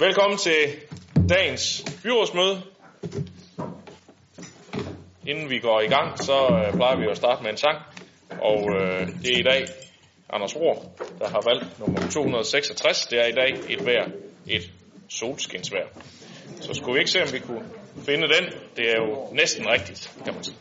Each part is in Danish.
Velkommen til dagens byrådsmøde. Inden vi går i gang, så øh, plejer vi at starte med en sang. Og øh, det er i dag Anders Rohr, der har valgt nummer 266. Det er i dag et vejr, et solskinsvejr. Så skulle vi ikke se, om vi kunne finde den. Det er jo næsten rigtigt, kan man sige.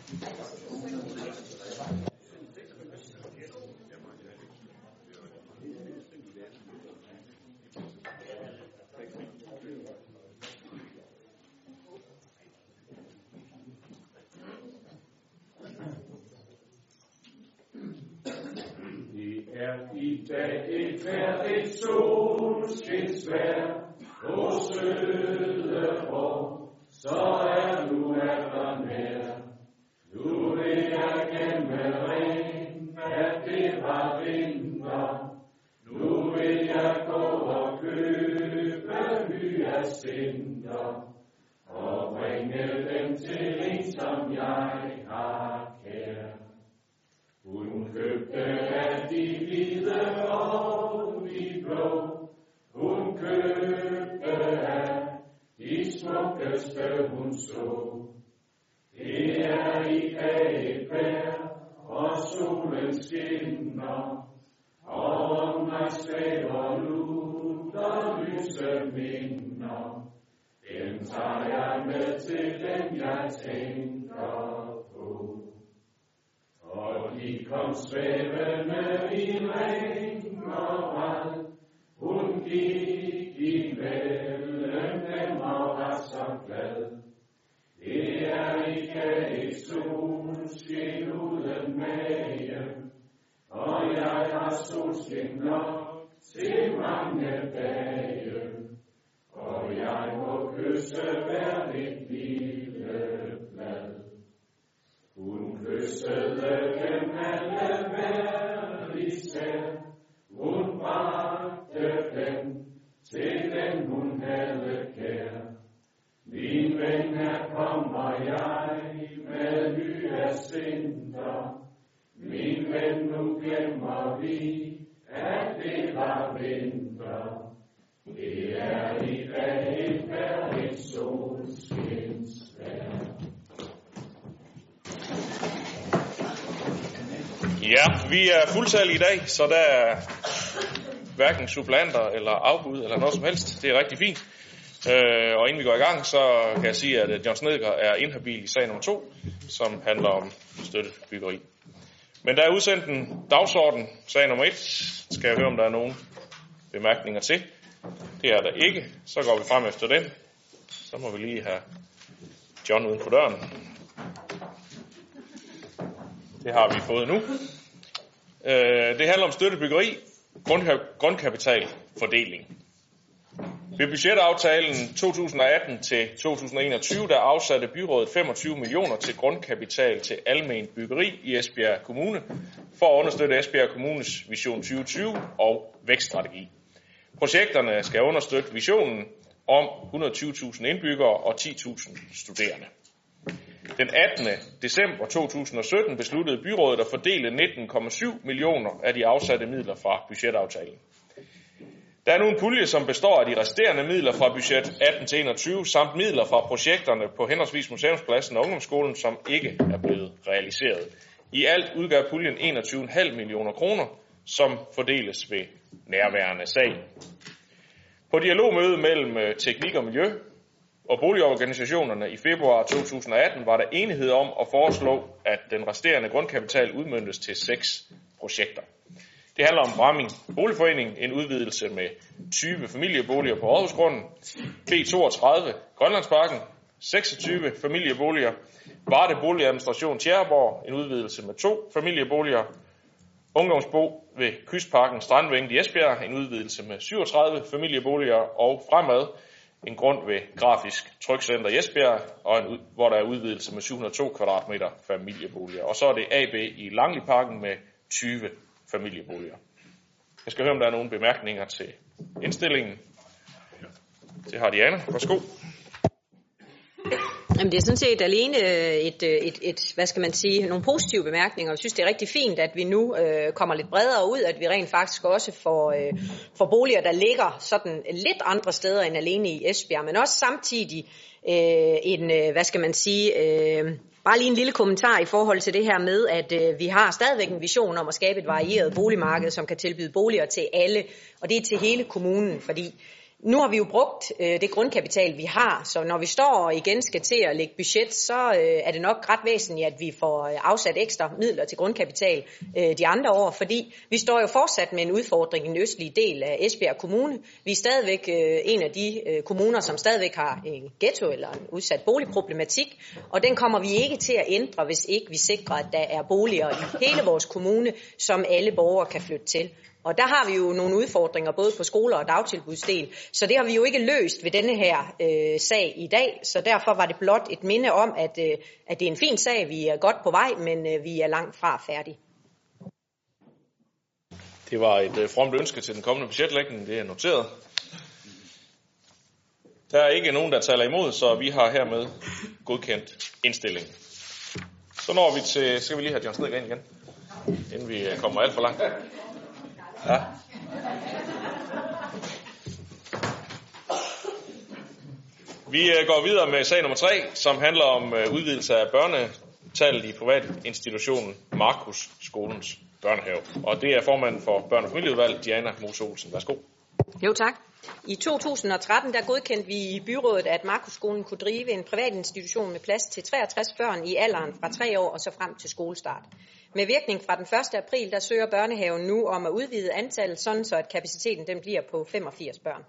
Ja, vi er fuldtallige i dag, så der er hverken supplanter eller afbud eller noget som helst. Det er rigtig fint. Øh, og inden vi går i gang, så kan jeg sige, at øh, John Snedker er inhabil i sag nummer 2, som handler om støttebyggeri. Men der er udsendt en dagsorden, sag nummer 1. Skal jeg høre, om der er nogen bemærkninger til. Det er der ikke. Så går vi frem efter den. Så må vi lige have John uden for døren. Det har vi fået nu. Øh, det handler om støttebyggeri, grundka- grundkapitalfordeling. Ved budgetaftalen 2018 til 2021, der afsatte byrådet 25 millioner til grundkapital til almen byggeri i Esbjerg Kommune for at understøtte Esbjerg Kommunes Vision 2020 og vækststrategi. Projekterne skal understøtte visionen om 120.000 indbyggere og 10.000 studerende. Den 18. december 2017 besluttede byrådet at fordele 19,7 millioner af de afsatte midler fra budgetaftalen. Der er nu en pulje, som består af de resterende midler fra budget 18 til 21, samt midler fra projekterne på henholdsvis Museumspladsen og Ungdomsskolen, som ikke er blevet realiseret. I alt udgør puljen 21,5 millioner kroner, som fordeles ved nærværende sag. På dialogmødet mellem øh, teknik og miljø og boligorganisationerne i februar 2018 var der enighed om at foreslå, at den resterende grundkapital udmyndtes til seks projekter. Det handler om Bramming Boligforening, en udvidelse med 20 familieboliger på Aarhusgrunden, B32 Grønlandsparken, 26 familieboliger, Varde Boligadministration Tjæreborg, en udvidelse med to familieboliger, Ungdomsbo ved Kystparken Strandvænget i Esbjerg, en udvidelse med 37 familieboliger, og fremad en grund ved Grafisk Trykcenter i Esbjerg, og en, hvor der er udvidelse med 702 kvadratmeter familieboliger. Og så er det AB i Langliparken med 20 familieboliger. Jeg skal høre, om der er nogle bemærkninger til indstillingen. Det har Diana. Værsgo. Jamen, det er sådan set alene øh, et, øh, et, et, hvad skal man sige, nogle positive bemærkninger. Jeg synes, det er rigtig fint, at vi nu øh, kommer lidt bredere ud, at vi rent faktisk også får, øh, får boliger, der ligger sådan lidt andre steder end alene i Esbjerg, men også samtidig øh, en, øh, hvad skal man sige, øh, bare lige en lille kommentar i forhold til det her med, at øh, vi har stadigvæk en vision om at skabe et varieret boligmarked, som kan tilbyde boliger til alle, og det er til hele kommunen, fordi nu har vi jo brugt øh, det grundkapital, vi har, så når vi står og igen skal til at lægge budget, så øh, er det nok ret væsentligt, at vi får øh, afsat ekstra midler til grundkapital øh, de andre år, fordi vi står jo fortsat med en udfordring i den østlige del af Esbjerg Kommune. Vi er stadigvæk øh, en af de øh, kommuner, som stadigvæk har en ghetto eller en udsat boligproblematik, og den kommer vi ikke til at ændre, hvis ikke vi sikrer, at der er boliger i hele vores kommune, som alle borgere kan flytte til. Og der har vi jo nogle udfordringer både på skoler og dagtilbudsdel, så det har vi jo ikke løst ved denne her øh, sag i dag, så derfor var det blot et minde om, at, øh, at det er en fin sag, vi er godt på vej, men øh, vi er langt fra færdige. Det var et øh, fromt ønske til den kommende budgetlægning, det er noteret. Der er ikke nogen, der taler imod, så vi har hermed godkendt indstillingen. Så når vi til, skal vi lige have John Snedgaard ind igen, inden vi øh, kommer alt for langt. Ja. Vi øh, går videre med sag nummer 3, som handler om øh, udvidelse af børnetallet i privatinstitutionen Markus Skolens Børnehave. Og det er formanden for Børne- og Familieudvalg, Diana Mose Olsen. Værsgo. Jo tak. I 2013 der godkendte vi i byrådet, at Markusskolen kunne drive en privat institution med plads til 63 børn i alderen fra 3 år og så frem til skolestart. Med virkning fra den 1. april, der søger børnehaven nu om at udvide antallet, sådan så at kapaciteten den bliver på 85 børn.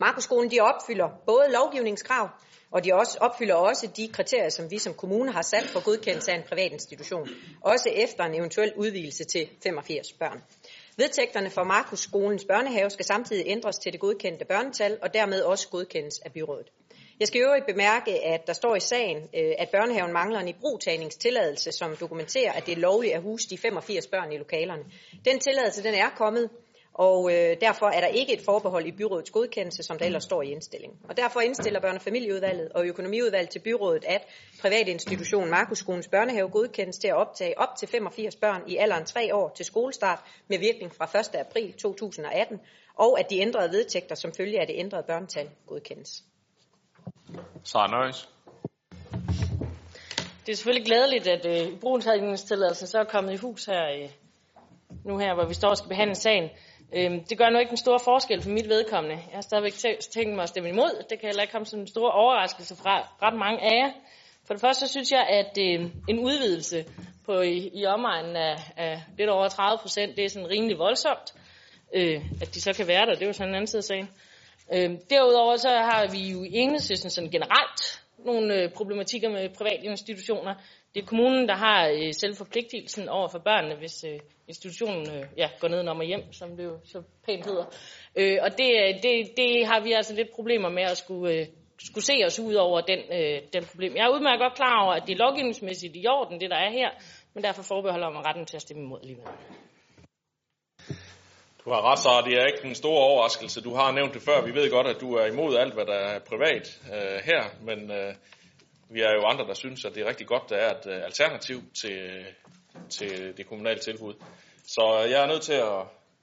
Markusskolen de opfylder både lovgivningskrav, og de også opfylder også de kriterier, som vi som kommune har sat for godkendelse af en privat institution, også efter en eventuel udvidelse til 85 børn. Vedtægterne for Markus Skolens børnehave skal samtidig ændres til det godkendte børnetal, og dermed også godkendes af byrådet. Jeg skal øvrigt bemærke, at der står i sagen, øh, at børnehaven mangler en ibrugtagningstilladelse, som dokumenterer, at det er lovligt at huse de 85 børn i lokalerne. Den tilladelse den er kommet, og øh, derfor er der ikke et forbehold i byrådets godkendelse, som der ellers står i indstillingen. Og derfor indstiller børne- og familieudvalget og økonomiudvalget til byrådet, at privatinstitutionen Markusskolens børnehave godkendes til at optage op til 85 børn i alderen 3 år til skolestart med virkning fra 1. april 2018, og at de ændrede vedtægter som følge af det ændrede børnetal godkendes. Sara Nøjes. Det er selvfølgelig glædeligt, at øh, brugentagningstilladelsen så er kommet i hus her øh, nu her, hvor vi står og skal behandle sagen. Øh, det gør nu ikke en stor forskel for mit vedkommende. Jeg har stadigvæk tænkt mig at stemme imod. Det kan heller ikke komme som en stor overraskelse fra ret mange af jer. For det første så synes jeg, at øh, en udvidelse på i, i omegnen af, af lidt over 30 procent, det er sådan rimelig voldsomt. Øh, at de så kan være der, det er jo sådan en anden side af sagen. Øh, derudover så har vi jo i enhedslisten sådan generelt nogle øh, problematikker med private institutioner. Det er kommunen, der har øh, selvforpligtelsen over for børnene, hvis øh, institutionen øh, ja, går ned og hjem, som det jo så pænt hedder. Øh, og det, øh, det, det har vi altså lidt problemer med at skulle, øh, skulle se os ud over den, øh, den problem. Jeg er udmærket godt klar over, at det er lovgivningsmæssigt i orden, det der er her, men derfor forbeholder mig retten til at stemme imod alligevel. Du har ret, Sara. Det er ikke en stor overraskelse. Du har nævnt det før. Vi ved godt, at du er imod alt, hvad der er privat øh, her, men øh, vi er jo andre, der synes, at det er rigtig godt, der er et øh, alternativ til, øh, til det kommunale tilbud. Så øh, jeg er nødt til at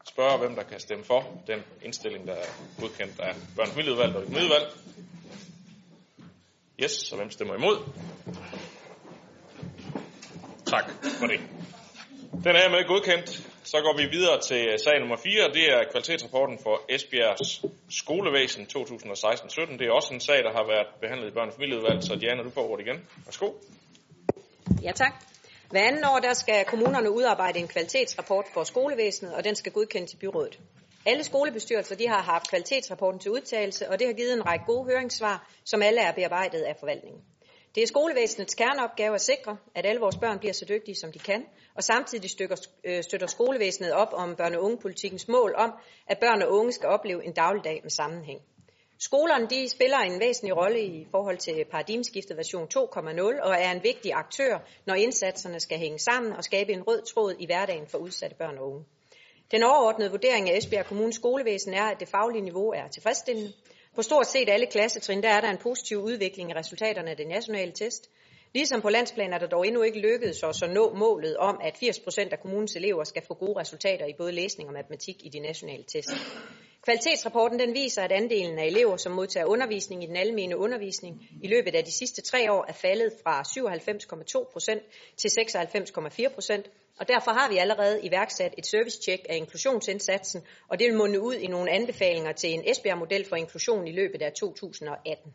spørge, hvem der kan stemme for den indstilling, der er godkendt af børn- og og økonomiudvalg. Yes, så hvem stemmer imod? Tak for det. Den er med godkendt. Så går vi videre til øh, sag nummer 4. Det er kvalitetsrapporten for Esbjergs skolevæsen 2016-17. Det er også en sag, der har været behandlet i børne- og familieudvalget, så Diana, du får ordet igen. Værsgo. Ja, tak. Hver anden år der skal kommunerne udarbejde en kvalitetsrapport for skolevæsenet, og den skal godkendes i byrådet. Alle skolebestyrelser de har haft kvalitetsrapporten til udtalelse, og det har givet en række gode høringssvar, som alle er bearbejdet af forvaltningen. Det er skolevæsenets kerneopgave at sikre, at alle vores børn bliver så dygtige, som de kan, og samtidig støtter, øh, støtter skolevæsenet op om børne- og ungepolitikkens mål om, at børn og unge skal opleve en dagligdag med sammenhæng. Skolerne de spiller en væsentlig rolle i forhold til paradigmeskiftet version 2.0 og er en vigtig aktør, når indsatserne skal hænge sammen og skabe en rød tråd i hverdagen for udsatte børn og unge. Den overordnede vurdering af Esbjerg Kommunes skolevæsen er, at det faglige niveau er tilfredsstillende, på stort set alle klassetrin, der er der en positiv udvikling i resultaterne af det nationale test. Ligesom på landsplan er der dog endnu ikke lykkedes os at nå målet om, at 80% af kommunens elever skal få gode resultater i både læsning og matematik i de nationale test. Kvalitetsrapporten den viser, at andelen af elever, som modtager undervisning i den almene undervisning, i løbet af de sidste tre år er faldet fra 97,2% til 96,4%, og derfor har vi allerede iværksat et servicecheck af inklusionsindsatsen, og det vil munde ud i nogle anbefalinger til en Esbjerg-model for inklusion i løbet af 2018.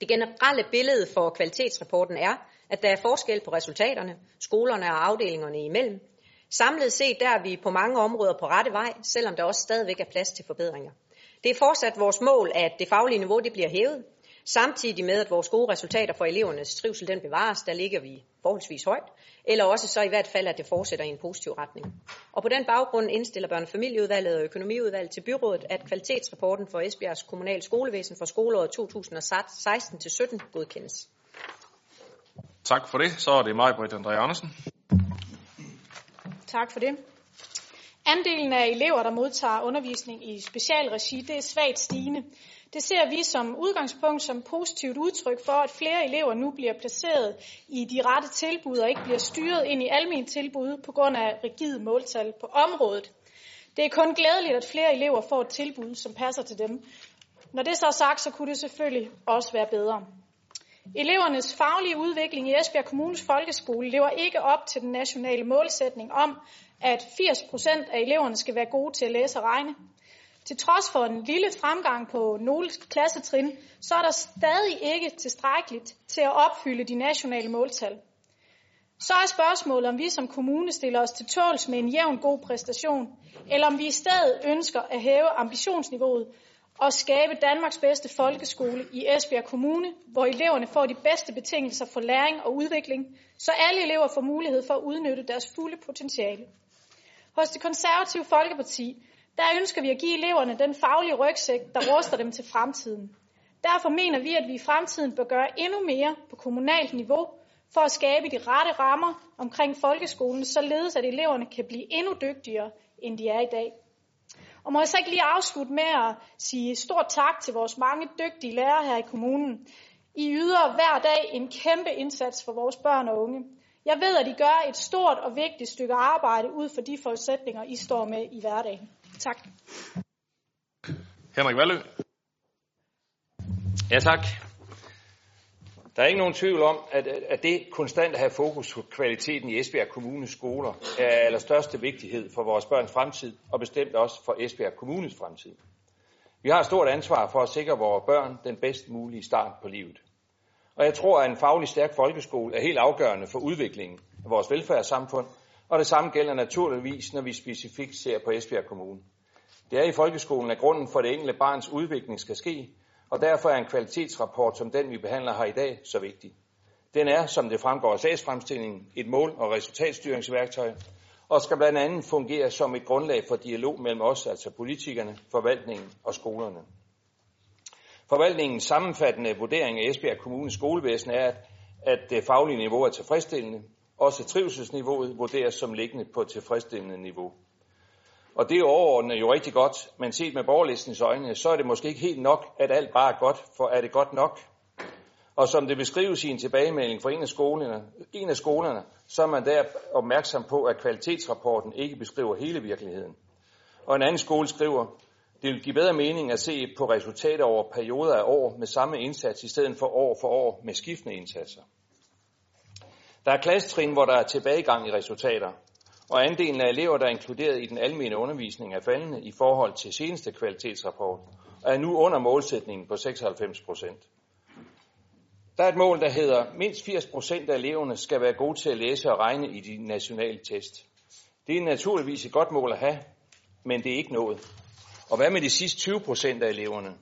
Det generelle billede for kvalitetsrapporten er, at der er forskel på resultaterne, skolerne og afdelingerne imellem. Samlet set der er vi på mange områder på rette vej, selvom der også stadigvæk er plads til forbedringer. Det er fortsat vores mål, at det faglige niveau det bliver hævet, samtidig med at vores gode resultater for elevernes trivsel den bevares, der ligger vi forholdsvis højt, eller også så i hvert fald, at det fortsætter i en positiv retning. Og på den baggrund indstiller børnefamilieudvalget og og økonomiudvalget til byrådet, at kvalitetsrapporten for Esbjergs kommunale skolevæsen for skoleåret 2016-17 godkendes. Tak for det. Så er det mig, Britt André Andersen. Tak for det. Andelen af elever, der modtager undervisning i specialregi, det er svagt stigende. Det ser vi som udgangspunkt som positivt udtryk for, at flere elever nu bliver placeret i de rette tilbud og ikke bliver styret ind i almindelige tilbud på grund af rigide måltal på området. Det er kun glædeligt, at flere elever får et tilbud, som passer til dem. Når det så er sagt, så kunne det selvfølgelig også være bedre. Elevernes faglige udvikling i Esbjerg Kommunes folkeskole lever ikke op til den nationale målsætning om, at 80% af eleverne skal være gode til at læse og regne. Til trods for en lille fremgang på nogle klassetrin, så er der stadig ikke tilstrækkeligt til at opfylde de nationale måltal. Så er spørgsmålet, om vi som kommune stiller os til tåls med en jævn god præstation, eller om vi i stedet ønsker at hæve ambitionsniveauet og skabe Danmarks bedste folkeskole i Esbjerg Kommune, hvor eleverne får de bedste betingelser for læring og udvikling, så alle elever får mulighed for at udnytte deres fulde potentiale. Hos det konservative Folkeparti der ønsker vi at give eleverne den faglige rygsæk, der ruster dem til fremtiden. Derfor mener vi, at vi i fremtiden bør gøre endnu mere på kommunalt niveau for at skabe de rette rammer omkring folkeskolen, således at eleverne kan blive endnu dygtigere, end de er i dag. Og må jeg så ikke lige afslutte med at sige stort tak til vores mange dygtige lærere her i kommunen. I yder hver dag en kæmpe indsats for vores børn og unge. Jeg ved, at I gør et stort og vigtigt stykke arbejde ud for de forudsætninger, I står med i hverdagen. Tak. Henrik Valø. Ja, tak. Der er ikke nogen tvivl om, at, at det konstant at have fokus på kvaliteten i Esbjerg Kommunes skoler er af allerstørste vigtighed for vores børns fremtid, og bestemt også for Esbjerg Kommunes fremtid. Vi har et stort ansvar for at sikre vores børn den bedst mulige start på livet. Og jeg tror, at en faglig stærk folkeskole er helt afgørende for udviklingen af vores velfærdssamfund, og det samme gælder naturligvis, når vi specifikt ser på Esbjerg Kommune. Det er i folkeskolen, at grunden for det enkelte barns udvikling skal ske, og derfor er en kvalitetsrapport som den, vi behandler her i dag, så vigtig. Den er, som det fremgår af sagsfremstillingen, et mål- og resultatstyringsværktøj, og skal blandt andet fungere som et grundlag for dialog mellem os, altså politikerne, forvaltningen og skolerne. Forvaltningens sammenfattende vurdering af Esbjerg Kommunes skolevæsen er, at det faglige niveau er tilfredsstillende. Også trivselsniveauet vurderes som liggende på et tilfredsstillende niveau. Og det er overordnet jo rigtig godt, men set med borgerlistens øjne, så er det måske ikke helt nok, at alt bare er godt, for er det godt nok? Og som det beskrives i en tilbagemelding fra en af skolerne, en af skolerne så er man der opmærksom på, at kvalitetsrapporten ikke beskriver hele virkeligheden. Og en anden skole skriver, det vil give bedre mening at se på resultater over perioder af år med samme indsats, i stedet for år for år med skiftende indsatser. Der er klassetrin, hvor der er tilbagegang i resultater, og andelen af elever, der er inkluderet i den almene undervisning, er faldende i forhold til seneste kvalitetsrapport, og er nu under målsætningen på 96 procent. Der er et mål, der hedder, mindst 80 procent af eleverne skal være gode til at læse og regne i de nationale test. Det er naturligvis et godt mål at have, men det er ikke noget. Og hvad med de sidste 20 procent af eleverne?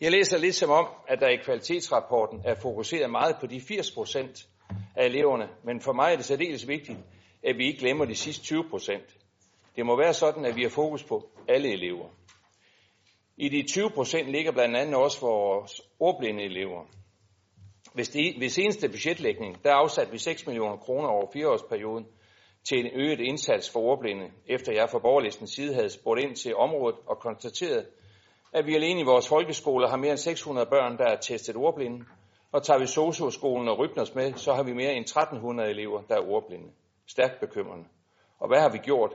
Jeg læser lidt som om, at der i kvalitetsrapporten er fokuseret meget på de 80 procent af eleverne, men for mig er det særdeles vigtigt, at vi ikke glemmer de sidste 20 procent. Det må være sådan, at vi har fokus på alle elever. I de 20 procent ligger blandt andet også vores ordblinde elever. Hvis de, ved seneste budgetlægning, der afsatte vi 6 millioner kroner over fireårsperioden til en øget indsats for ordblinde, efter jeg fra borgerlistens side havde spurgt ind til området og konstateret, at vi alene i vores folkeskoler har mere end 600 børn, der er testet ordblinde, og tager vi Socio-skolen og Rybners med, så har vi mere end 1300 elever, der er ordblinde. Stærkt bekymrende. Og hvad har vi gjort?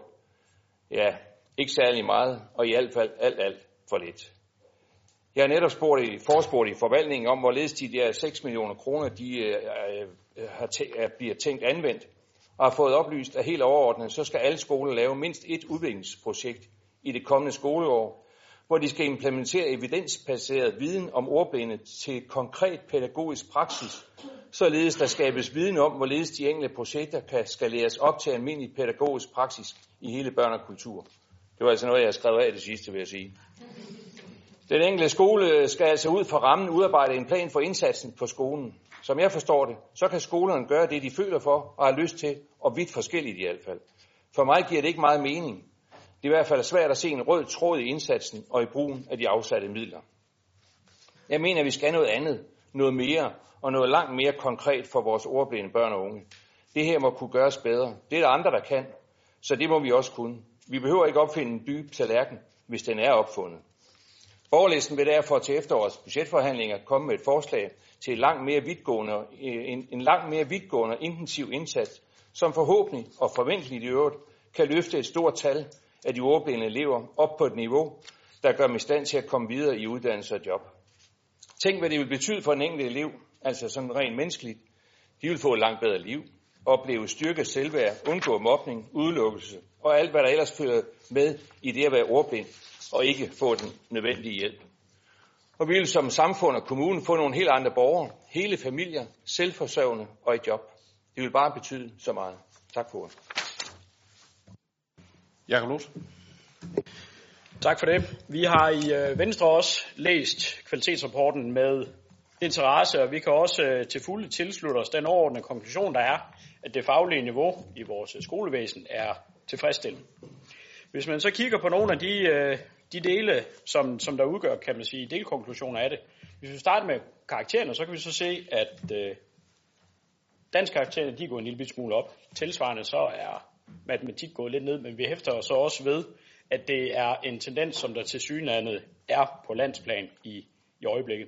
Ja, ikke særlig meget, og i hvert fald alt, alt for lidt. Jeg har netop spurgt i, forspurgt i forvaltningen om, hvorledes de der 6 millioner kroner, de øh, øh har tæ- bliver tænkt anvendt, og har fået oplyst, at helt overordnet, så skal alle skoler lave mindst et udviklingsprojekt i det kommende skoleår, hvor de skal implementere evidensbaseret viden om ordblinde til konkret pædagogisk praksis, således der skabes viden om, hvorledes de enkelte projekter kan skaleres op til almindelig pædagogisk praksis i hele børn og kultur. Det var altså noget, jeg har skrevet af det sidste, vil jeg sige. Den enkelte skole skal altså ud fra rammen udarbejde en plan for indsatsen på skolen. Som jeg forstår det, så kan skolerne gøre det, de føler for og har lyst til, og vidt forskelligt i hvert fald. For mig giver det ikke meget mening. Det er i hvert fald svært at se en rød tråd i indsatsen og i brugen af de afsatte midler. Jeg mener, at vi skal noget andet, noget mere og noget langt mere konkret for vores ordblinde børn og unge. Det her må kunne gøres bedre. Det er der andre, der kan, så det må vi også kunne. Vi behøver ikke opfinde en dyb tallerken, hvis den er opfundet. Borgerlisten vil derfor til efterårets budgetforhandlinger komme med et forslag til en langt mere vidtgående, øh, en, en langt mere vidtgående intensiv indsats, som forhåbentlig og forventeligt i øvrigt kan løfte et stort tal af de ordblinde elever op på et niveau, der gør dem i stand til at komme videre i uddannelse og job. Tænk, hvad det vil betyde for en enkelt elev, altså sådan rent menneskeligt. De vil få et langt bedre liv, opleve styrke selvværd, undgå mobning, udelukkelse og alt, hvad der ellers følger med i det at være ordblind og ikke få den nødvendige hjælp. Og vi vil som samfund og kommune få nogle helt andre borgere, hele familier, selvforsørgende og i job. Det vil bare betyde så meget. Tak for ordet. Jakob Lose. Tak for det. Vi har i øh, Venstre også læst kvalitetsrapporten med interesse, og vi kan også øh, til fulde tilslutte os den overordnede konklusion, der er, at det faglige niveau i vores øh, skolevæsen er tilfredsstillende. Hvis man så kigger på nogle af de, de dele, som, som der udgør, kan man sige, delkonklusioner af det. Hvis vi starter med karaktererne, så kan vi så se, at øh, dansk karaktererne, de er gået en lille smule op. Tilsvarende så er matematik gået lidt ned, men vi hæfter os så også ved, at det er en tendens, som der til synlandet er på landsplan i, i øjeblikket.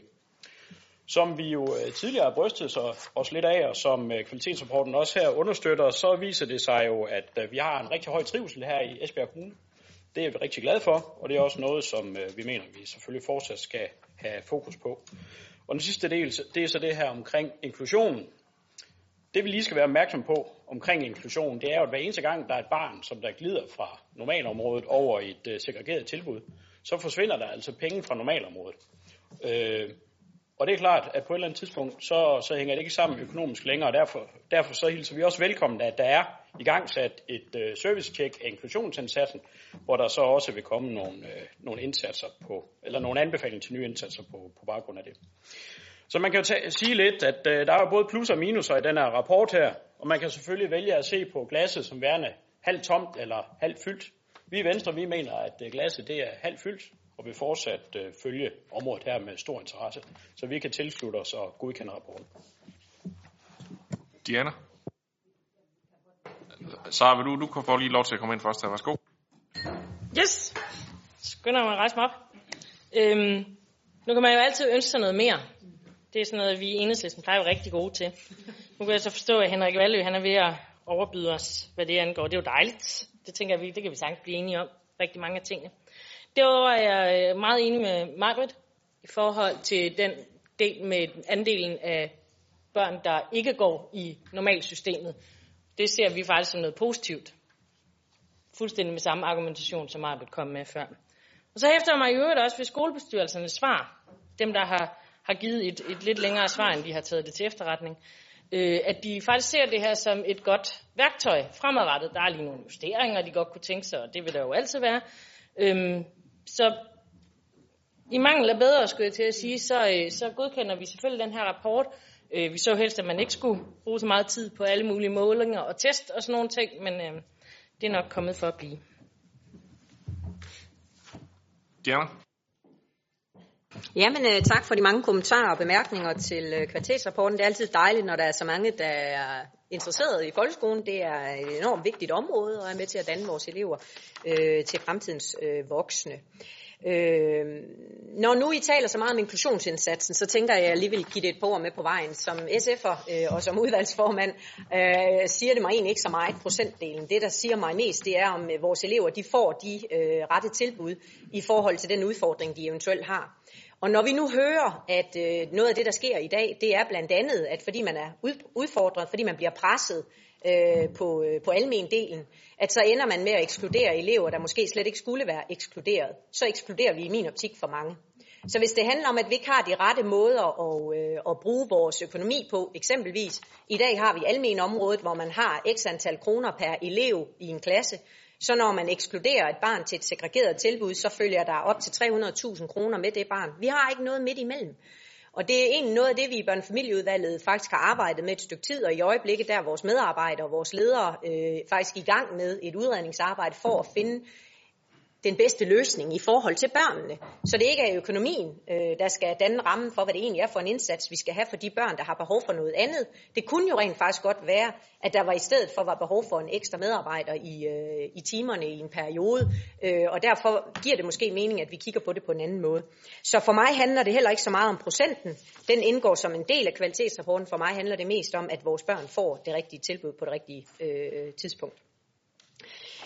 Som vi jo øh, tidligere har brystet sig også lidt af, og som øh, kvalitetsrapporten også her understøtter, så viser det sig jo, at øh, vi har en rigtig høj trivsel her i Esbjerg Kommune. Det er vi rigtig glade for, og det er også noget, som vi mener, vi selvfølgelig fortsat skal have fokus på. Og den sidste del, det er så det her omkring inklusion. Det vi lige skal være opmærksom på omkring inklusion, det er jo, at hver eneste gang, der er et barn, som der glider fra normalområdet over i et øh, segregeret tilbud, så forsvinder der altså penge fra normalområdet. Øh, og det er klart, at på et eller andet tidspunkt, så, så hænger det ikke sammen økonomisk længere, og derfor, derfor så hilser vi også velkommen, at der er i gang sat et øh, service-check af inklusionsindsatsen, hvor der så også vil komme nogle, øh, nogle indsatser på, eller nogle anbefalinger til nye indsatser på, på baggrund af det. Så man kan jo tage, sige lidt, at øh, der er både plus og minuser i den her rapport her, og man kan selvfølgelig vælge at se på glasset som værende halvt tomt eller halvt fyldt. Vi i Venstre, vi mener, at øh, glasset det er halvt fyldt, og vil fortsat øh, følge området her med stor interesse, så vi kan tilslutte os og godkende rapporten. Diana? Så vil du, du kan få lige lov til at komme ind først her. Værsgo. Yes! Skynder mig at rejse mig op. Øhm, nu kan man jo altid ønske sig noget mere. Det er sådan noget, vi i enhedslisten plejer jo rigtig gode til. Nu kan jeg så forstå, at Henrik Valø, han er ved at overbyde os, hvad det angår. Det er jo dejligt. Det tænker jeg, det kan vi sagtens blive enige om. Rigtig mange af tingene. Derudover er jeg øh, meget enig med Margaret i forhold til den del med andelen af børn, der ikke går i normalsystemet. Det ser vi faktisk som noget positivt. Fuldstændig med samme argumentation, som Margaret kom med før. Og så hæfter jeg mig i øvrigt også ved skolebestyrelsernes svar. Dem, der har, har givet et, et lidt længere svar, end de har taget det til efterretning. Øh, at de faktisk ser det her som et godt værktøj fremadrettet. Der er lige nogle justeringer, de godt kunne tænke sig, og det vil der jo altid være. Øhm, så i mangel af bedre, skulle jeg til at sige, så, øh, så godkender vi selvfølgelig den her rapport. Øh, vi så helst, at man ikke skulle bruge så meget tid på alle mulige målinger og test og sådan nogle ting, men øh, det er nok kommet for at blive. Diana? Jamen, øh, tak for de mange kommentarer og bemærkninger til øh, kvalitetsrapporten. Det er altid dejligt, når der er så mange, der er interesseret i folkeskolen. Det er et enormt vigtigt område og er med til at danne vores elever øh, til fremtidens øh, voksne. Øh, når nu I taler så meget om inklusionsindsatsen, så tænker jeg, at jeg lige vil give det et par ord med på vejen. Som SF'er øh, og som udvalgsformand øh, siger det mig egentlig ikke så meget procentdelen. Det, der siger mig mest, det er, om øh, vores elever de får de øh, rette tilbud i forhold til den udfordring, de eventuelt har. Og når vi nu hører, at øh, noget af det, der sker i dag, det er blandt andet, at fordi man er udfordret, fordi man bliver presset øh, på, øh, på almen-delen, at så ender man med at ekskludere elever, der måske slet ikke skulle være ekskluderet. Så ekskluderer vi i min optik for mange. Så hvis det handler om, at vi ikke har de rette måder at, øh, at bruge vores økonomi på, eksempelvis, i dag har vi almen området, hvor man har x antal kroner per elev i en klasse, så når man ekskluderer et barn til et segregeret tilbud, så følger der op til 300.000 kroner med det barn. Vi har ikke noget midt imellem. Og det er egentlig noget af det, vi i børnefamilieudvalget faktisk har arbejdet med et stykke tid, og i øjeblikket der er vores medarbejdere og vores ledere øh, faktisk i gang med et udredningsarbejde for at finde den bedste løsning i forhold til børnene. Så det ikke er økonomien, øh, der skal danne rammen for, hvad det egentlig er for en indsats, vi skal have for de børn, der har behov for noget andet. Det kunne jo rent faktisk godt være, at der var i stedet for var behov for en ekstra medarbejder i, øh, i timerne i en periode, øh, og derfor giver det måske mening, at vi kigger på det på en anden måde. Så for mig handler det heller ikke så meget om procenten. Den indgår som en del af kvalitetsrapporten. For mig handler det mest om, at vores børn får det rigtige tilbud på det rigtige øh, tidspunkt.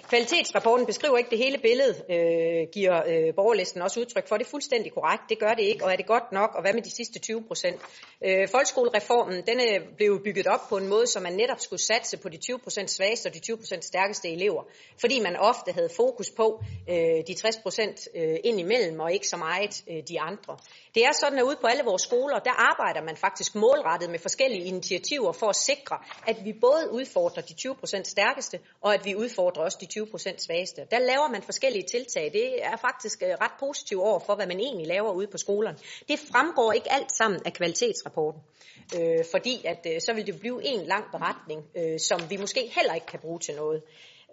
Kvalitetsrapporten beskriver ikke det hele billede, øh, giver øh, borgerlisten også udtryk for. Det er fuldstændig korrekt. Det gør det ikke, og er det godt nok, og hvad med de sidste 20 procent? Øh, folkeskolereformen den er blev bygget op på en måde, så man netop skulle satse på de 20 procent svageste og de 20 procent stærkeste elever, fordi man ofte havde fokus på øh, de 60 procent øh, indimellem, og ikke så meget øh, de andre. Det er sådan, at ude på alle vores skoler, der arbejder man faktisk målrettet med forskellige initiativer for at sikre, at vi både udfordrer de 20% stærkeste, og at vi udfordrer også de 20% svageste. Der laver man forskellige tiltag. Det er faktisk øh, ret positivt over for, hvad man egentlig laver ude på skolerne. Det fremgår ikke alt sammen af kvalitetsrapporten, øh, fordi at, øh, så vil det blive en lang beretning, øh, som vi måske heller ikke kan bruge til noget.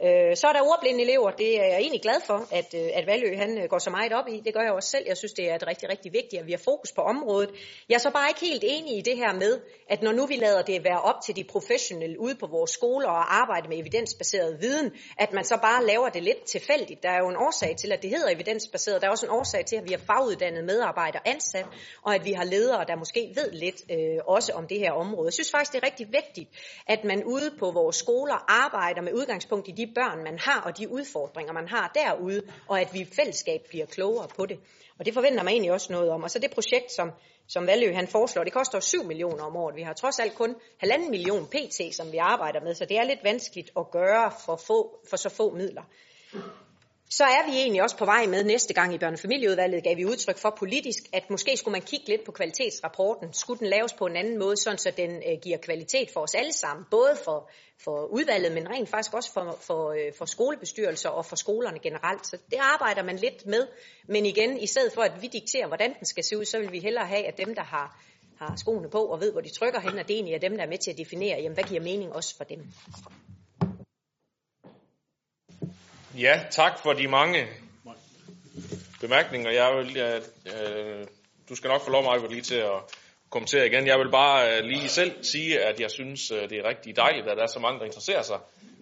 Øh, så er der ordblinde elever. Det er jeg egentlig glad for, at, øh, at Valø han øh, går så meget op i. Det gør jeg også selv. Jeg synes, det er et rigtig, rigtig vigtigt, at vi har fokus på området. Jeg er så bare ikke helt enig i det her med, at når nu vi lader det være op til de professionelle ude på vores skoler og arbejde med evidensbaseret viden, at man så bare laver det lidt tilfældigt. Der er jo en årsag til, at det hedder evidensbaseret. Der er også en årsag til, at vi har faguddannede medarbejdere ansat, og at vi har ledere, der måske ved lidt øh, også om det her område. Jeg synes faktisk, det er rigtig vigtigt, at man ude på vores skoler arbejder med udgangspunkt i de børn, man har, og de udfordringer, man har derude, og at vi i fællesskab bliver klogere på det. Og det forventer man egentlig også noget om. Og så det projekt, som, som Valø han foreslår, det koster 7 millioner om året. Vi har trods alt kun halvanden million pt, som vi arbejder med, så det er lidt vanskeligt at gøre for, få, for så få midler. Så er vi egentlig også på vej med næste gang i børnefamilieudvalget, gav vi udtryk for politisk, at måske skulle man kigge lidt på kvalitetsrapporten. Skulle den laves på en anden måde, sådan så den øh, giver kvalitet for os alle sammen, både for, for udvalget, men rent faktisk også for, for, øh, for skolebestyrelser og for skolerne generelt. Så det arbejder man lidt med. Men igen, i stedet for at vi dikterer, hvordan den skal se ud, så vil vi hellere have, at dem, der har, har skoene på og ved, hvor de trykker hen, at det egentlig er dem, der er med til at definere, jamen, hvad giver mening også for dem. Ja, tak for de mange bemærkninger. Jeg vil, jeg, øh, du skal nok få lov, mig lige til at kommentere igen. Jeg vil bare øh, lige selv sige, at jeg synes, øh, det er rigtig dejligt, at der er så mange, der interesserer sig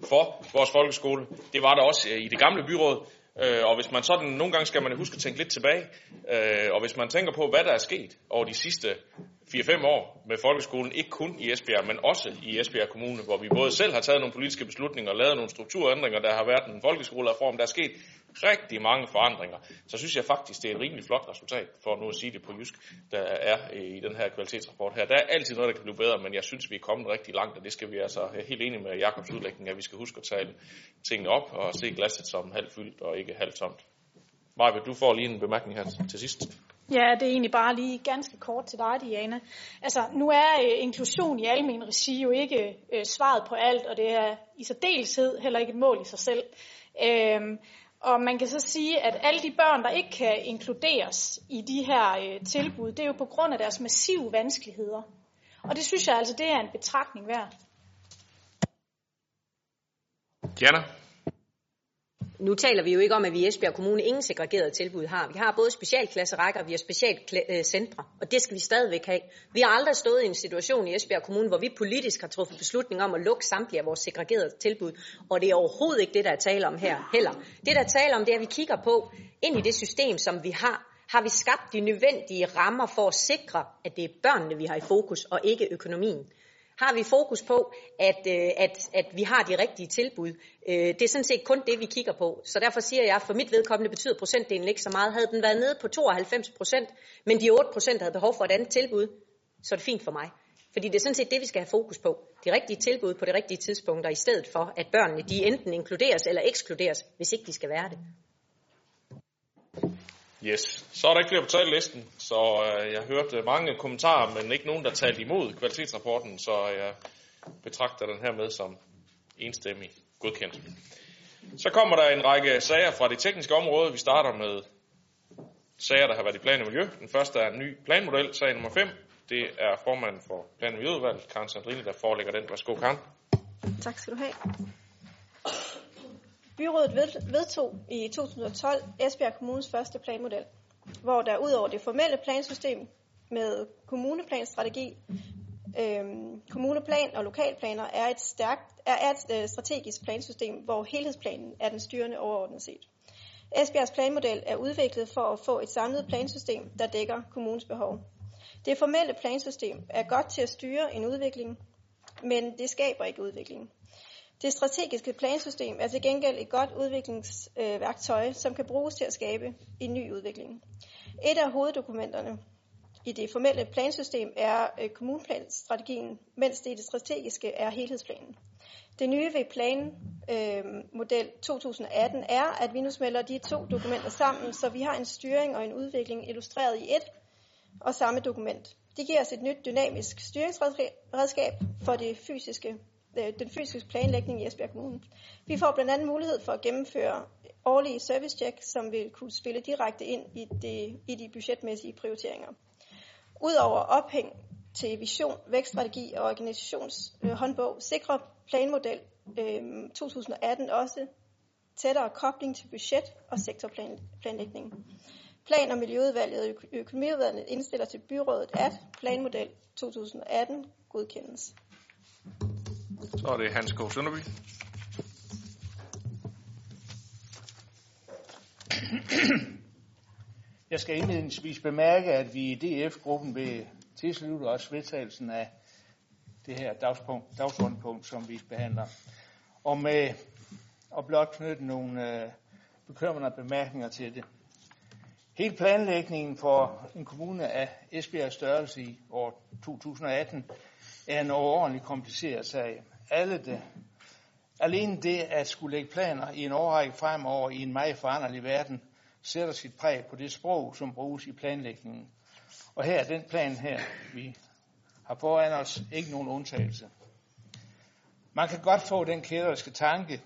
for vores folkeskole. Det var der også øh, i det gamle byråd. Øh, og hvis man sådan, nogle gange skal man huske at tænke lidt tilbage, øh, og hvis man tænker på, hvad der er sket over de sidste 4-5 år med folkeskolen, ikke kun i Esbjerg, men også i Esbjerg Kommune, hvor vi både selv har taget nogle politiske beslutninger og lavet nogle strukturændringer, der har været en folkeskolereform, der er sket rigtig mange forandringer, så synes jeg faktisk, det er et rimelig flot resultat, for nu at sige det på jysk, der er øh, i den her kvalitetsrapport her. Der er altid noget, der kan blive bedre, men jeg synes, vi er kommet rigtig langt, og det skal vi altså helt enige med Jakobs udlægning, at vi skal huske at tale tingene op og se glasset som halvt fyldt og ikke halvt tomt. Maja, du får lige en bemærkning her til sidst. Ja, det er egentlig bare lige ganske kort til dig, Diana. Altså, nu er øh, inklusion i almen regi jo ikke øh, svaret på alt, og det er i særdeleshed heller ikke et mål i sig selv. Øhm, og man kan så sige, at alle de børn, der ikke kan inkluderes i de her øh, tilbud, det er jo på grund af deres massive vanskeligheder. Og det synes jeg altså, det er en betragtning værd. Diana? Nu taler vi jo ikke om, at vi i Esbjerg Kommune ingen segregerede tilbud har. Vi har både specialklasserækker, vi har specialcentre, øh, og det skal vi stadigvæk have. Vi har aldrig stået i en situation i Esbjerg Kommune, hvor vi politisk har truffet beslutning om at lukke samtlige af vores segregerede tilbud, og det er overhovedet ikke det, der er tale om her heller. Det, der er tale om, det er, at vi kigger på ind i det system, som vi har, har vi skabt de nødvendige rammer for at sikre, at det er børnene, vi har i fokus, og ikke økonomien har vi fokus på, at, øh, at, at vi har de rigtige tilbud. Øh, det er sådan set kun det, vi kigger på. Så derfor siger jeg, for mit vedkommende betyder procentdelen ikke så meget. Havde den været nede på 92 procent, men de 8 procent havde behov for et andet tilbud, så er det fint for mig. Fordi det er sådan set det, vi skal have fokus på. De rigtige tilbud på de rigtige tidspunkter, i stedet for, at børnene de enten inkluderes eller ekskluderes, hvis ikke de skal være det. Yes. Så er der ikke flere på talelisten, så øh, jeg hørte mange kommentarer, men ikke nogen, der talte imod kvalitetsrapporten, så jeg betragter den her med som enstemmig godkendt. Så kommer der en række sager fra det tekniske område. Vi starter med sager, der har været i plan og miljø. Den første er en ny planmodel, sag nummer 5. Det er formanden for plan- og miljøudvalget, Karen Sandrine, der forelægger den. Værsgo, Karen. Tak skal du have. Byrådet vedtog i 2012 Esbjerg Kommunes første planmodel, hvor der ud over det formelle plansystem med kommuneplanstrategi, øh, kommuneplan og lokalplaner er et, stærkt, er et øh, strategisk plansystem, hvor helhedsplanen er den styrende overordnet set. Esbjergs planmodel er udviklet for at få et samlet plansystem, der dækker kommunens behov. Det formelle plansystem er godt til at styre en udvikling, men det skaber ikke udvikling. Det strategiske plansystem er til gengæld et godt udviklingsværktøj, som kan bruges til at skabe en ny udvikling. Et af hoveddokumenterne i det formelle plansystem er øh, kommuneplanstrategien, mens det i det strategiske er helhedsplanen. Det nye ved planmodel øh, 2018 er, at vi nu smelter de to dokumenter sammen, så vi har en styring og en udvikling illustreret i et og samme dokument. Det giver os et nyt dynamisk styringsredskab for det fysiske Øh, den fysiske planlægning i Esbjerg Kommune. Vi får blandt andet mulighed for at gennemføre årlige servicecheck, som vil kunne spille direkte ind i, det, i de budgetmæssige prioriteringer. Udover ophæng til vision, vækststrategi og organisationshåndbog, øh, sikrer planmodel øh, 2018 også tættere kobling til budget og sektorplanlægning. Plan- og Miljøudvalget og Økonomiudvalget indstiller til byrådet, at planmodel 2018 godkendes. Så er det Hans K. Sønderby. Jeg skal indledningsvis bemærke, at vi i DF-gruppen vil tilslutte os vedtagelsen af det her dagspunkt, dagsordenpunkt, som vi behandler. Og med og blot knytte nogle øh, bekymrende bemærkninger til det. Hele planlægningen for en kommune af Esbjergs størrelse i år 2018 er en overordentlig kompliceret sag alle det. Alene det at skulle lægge planer i en årrække fremover i en meget foranderlig verden, sætter sit præg på det sprog, som bruges i planlægningen. Og her er den plan her, vi har foran os, ikke nogen undtagelse. Man kan godt få den kæderiske tanke,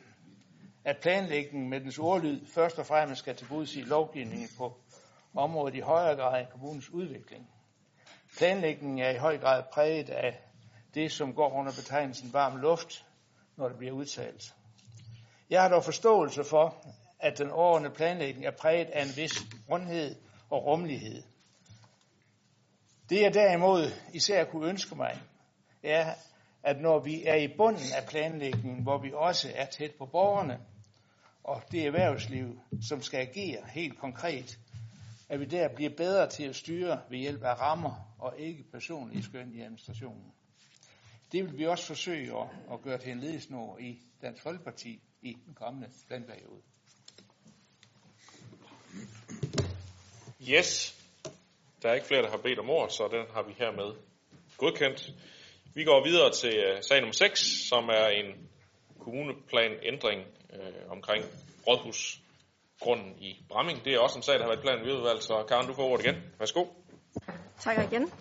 at planlægningen med dens ordlyd først og fremmest skal tilgodese lovgivningen på området i højere grad end kommunens udvikling. Planlægningen er i høj grad præget af det, som går under betegnelsen varm luft, når det bliver udtalt. Jeg har dog forståelse for, at den overordnede planlægning er præget af en vis rundhed og rummelighed. Det jeg derimod især kunne ønske mig, er, at når vi er i bunden af planlægningen, hvor vi også er tæt på borgerne, og det erhvervsliv, som skal agere helt konkret, at vi der bliver bedre til at styre ved hjælp af rammer og ikke personlige skøn i administrationen. Det vil vi også forsøge at, at gøre til en ledesnor i Dansk Folkeparti i den kommende planperiode. Yes. Der er ikke flere, der har bedt om ord, så den har vi hermed godkendt. Vi går videre til uh, sag nummer 6, som er en kommuneplanændring uh, omkring rådhusgrunden i Bramming. Det er også en sag, der har været plan i udvalg, så Karen, du får ordet igen. Værsgo. Tak igen.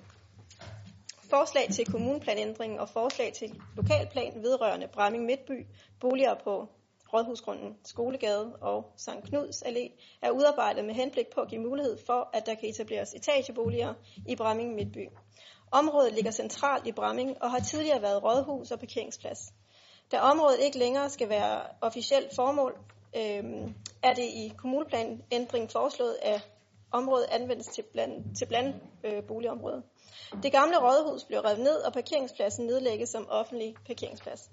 Forslag til kommuneplanændring og forslag til lokalplan vedrørende Bramming Midtby, boliger på Rådhusgrunden, Skolegade og St. Knuds Allé er udarbejdet med henblik på at give mulighed for, at der kan etableres etageboliger i Bramming Midtby. Området ligger centralt i Bramming og har tidligere været rådhus og parkeringsplads. Da området ikke længere skal være officielt formål, øh, er det i kommuneplanen foreslået, at området anvendes til bland, til bland øh, boligområde. Det gamle rådhus blev revet ned, og parkeringspladsen nedlægges som offentlig parkeringsplads.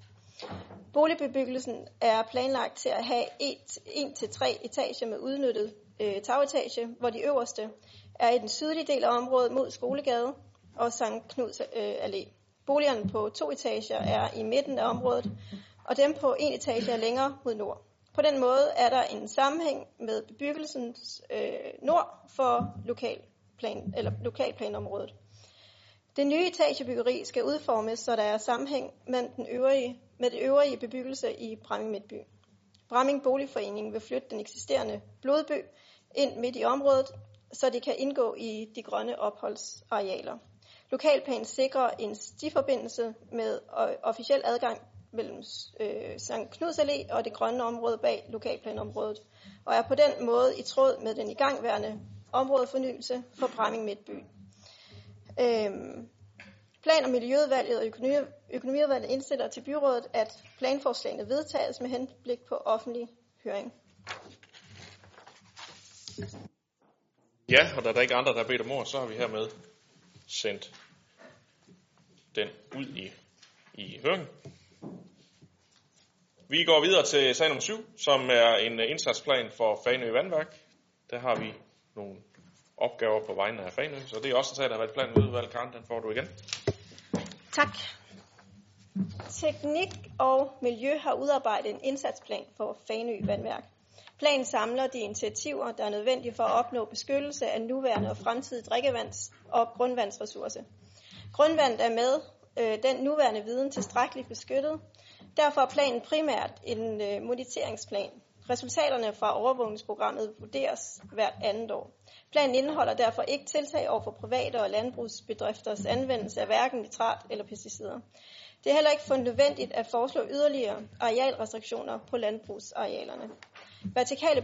Boligbebyggelsen er planlagt til at have 1-3 etager med udnyttet øh, tagetage, hvor de øverste er i den sydlige del af området mod Skolegade og Sankt Knuds øh, Allé. Boligerne på to etager er i midten af området, og dem på en etage er længere mod nord. På den måde er der en sammenhæng med bebyggelsens øh, nord for lokalplan, eller lokalplanområdet. Det nye etagebyggeri skal udformes, så der er sammenhæng med, den øvrige, med det øvrige bebyggelse i Bramming Midtby. Bramming Boligforening vil flytte den eksisterende blodby ind midt i området, så det kan indgå i de grønne opholdsarealer. Lokalplanen sikrer en stiforbindelse med øh, officiel adgang mellem øh, Sankt Knuds Allé og det grønne område bag lokalplanområdet, og er på den måde i tråd med den igangværende områdefornyelse for Bramming Midtby. Øhm, Plan- og Miljøudvalget og økonomi, Økonomiudvalget indstiller til byrådet, at planforslagene vedtages med henblik på offentlig høring. Ja, og da der ikke er andre, der har bedt om ord, så har vi hermed sendt den ud i, i høring. Vi går videre til sag nummer 7, som er en øh, indsatsplan for Fanø Vandværk. Der har vi nogle opgaver på vegne af Fanø, så det er også en sag, der har været plan udvalg. Karen, den får du igen. Tak. Teknik og Miljø har udarbejdet en indsatsplan for Fanø Vandværk. Planen samler de initiativer, der er nødvendige for at opnå beskyttelse af nuværende og fremtidige drikkevands- og grundvandsressourcer. Grundvandet er med øh, den nuværende viden tilstrækkeligt beskyttet. Derfor er planen primært en øh, moniteringsplan. Resultaterne fra overvågningsprogrammet vurderes hvert andet år. Planen indeholder derfor ikke tiltag over for private og landbrugsbedrifters anvendelse af hverken nitrat eller pesticider. Det er heller ikke fundet nødvendigt at foreslå yderligere arealrestriktioner på landbrugsarealerne. Vertikale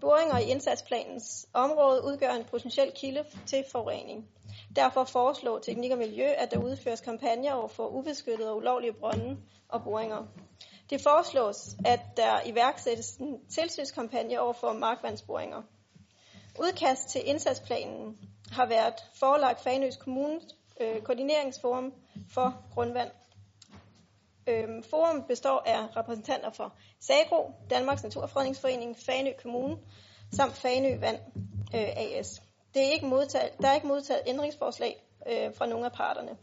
boringer i indsatsplanens område udgør en potentiel kilde til forurening. Derfor foreslår Teknik og Miljø, at der udføres kampagner over for ubeskyttede og ulovlige brønde og boringer. Det foreslås, at der iværksættes en tilsynskampagne over for markvandsboringer. Udkast til indsatsplanen har været forelagt Fanøs Kommunes øh, koordineringsforum for grundvand. Øhm, forum består af repræsentanter for SAGRO, Danmarks Naturfredningsforening, Fanø Kommune samt Fanø Vand øh, AS. Det er ikke modtaget, der er ikke modtaget ændringsforslag øh, fra nogle af parterne.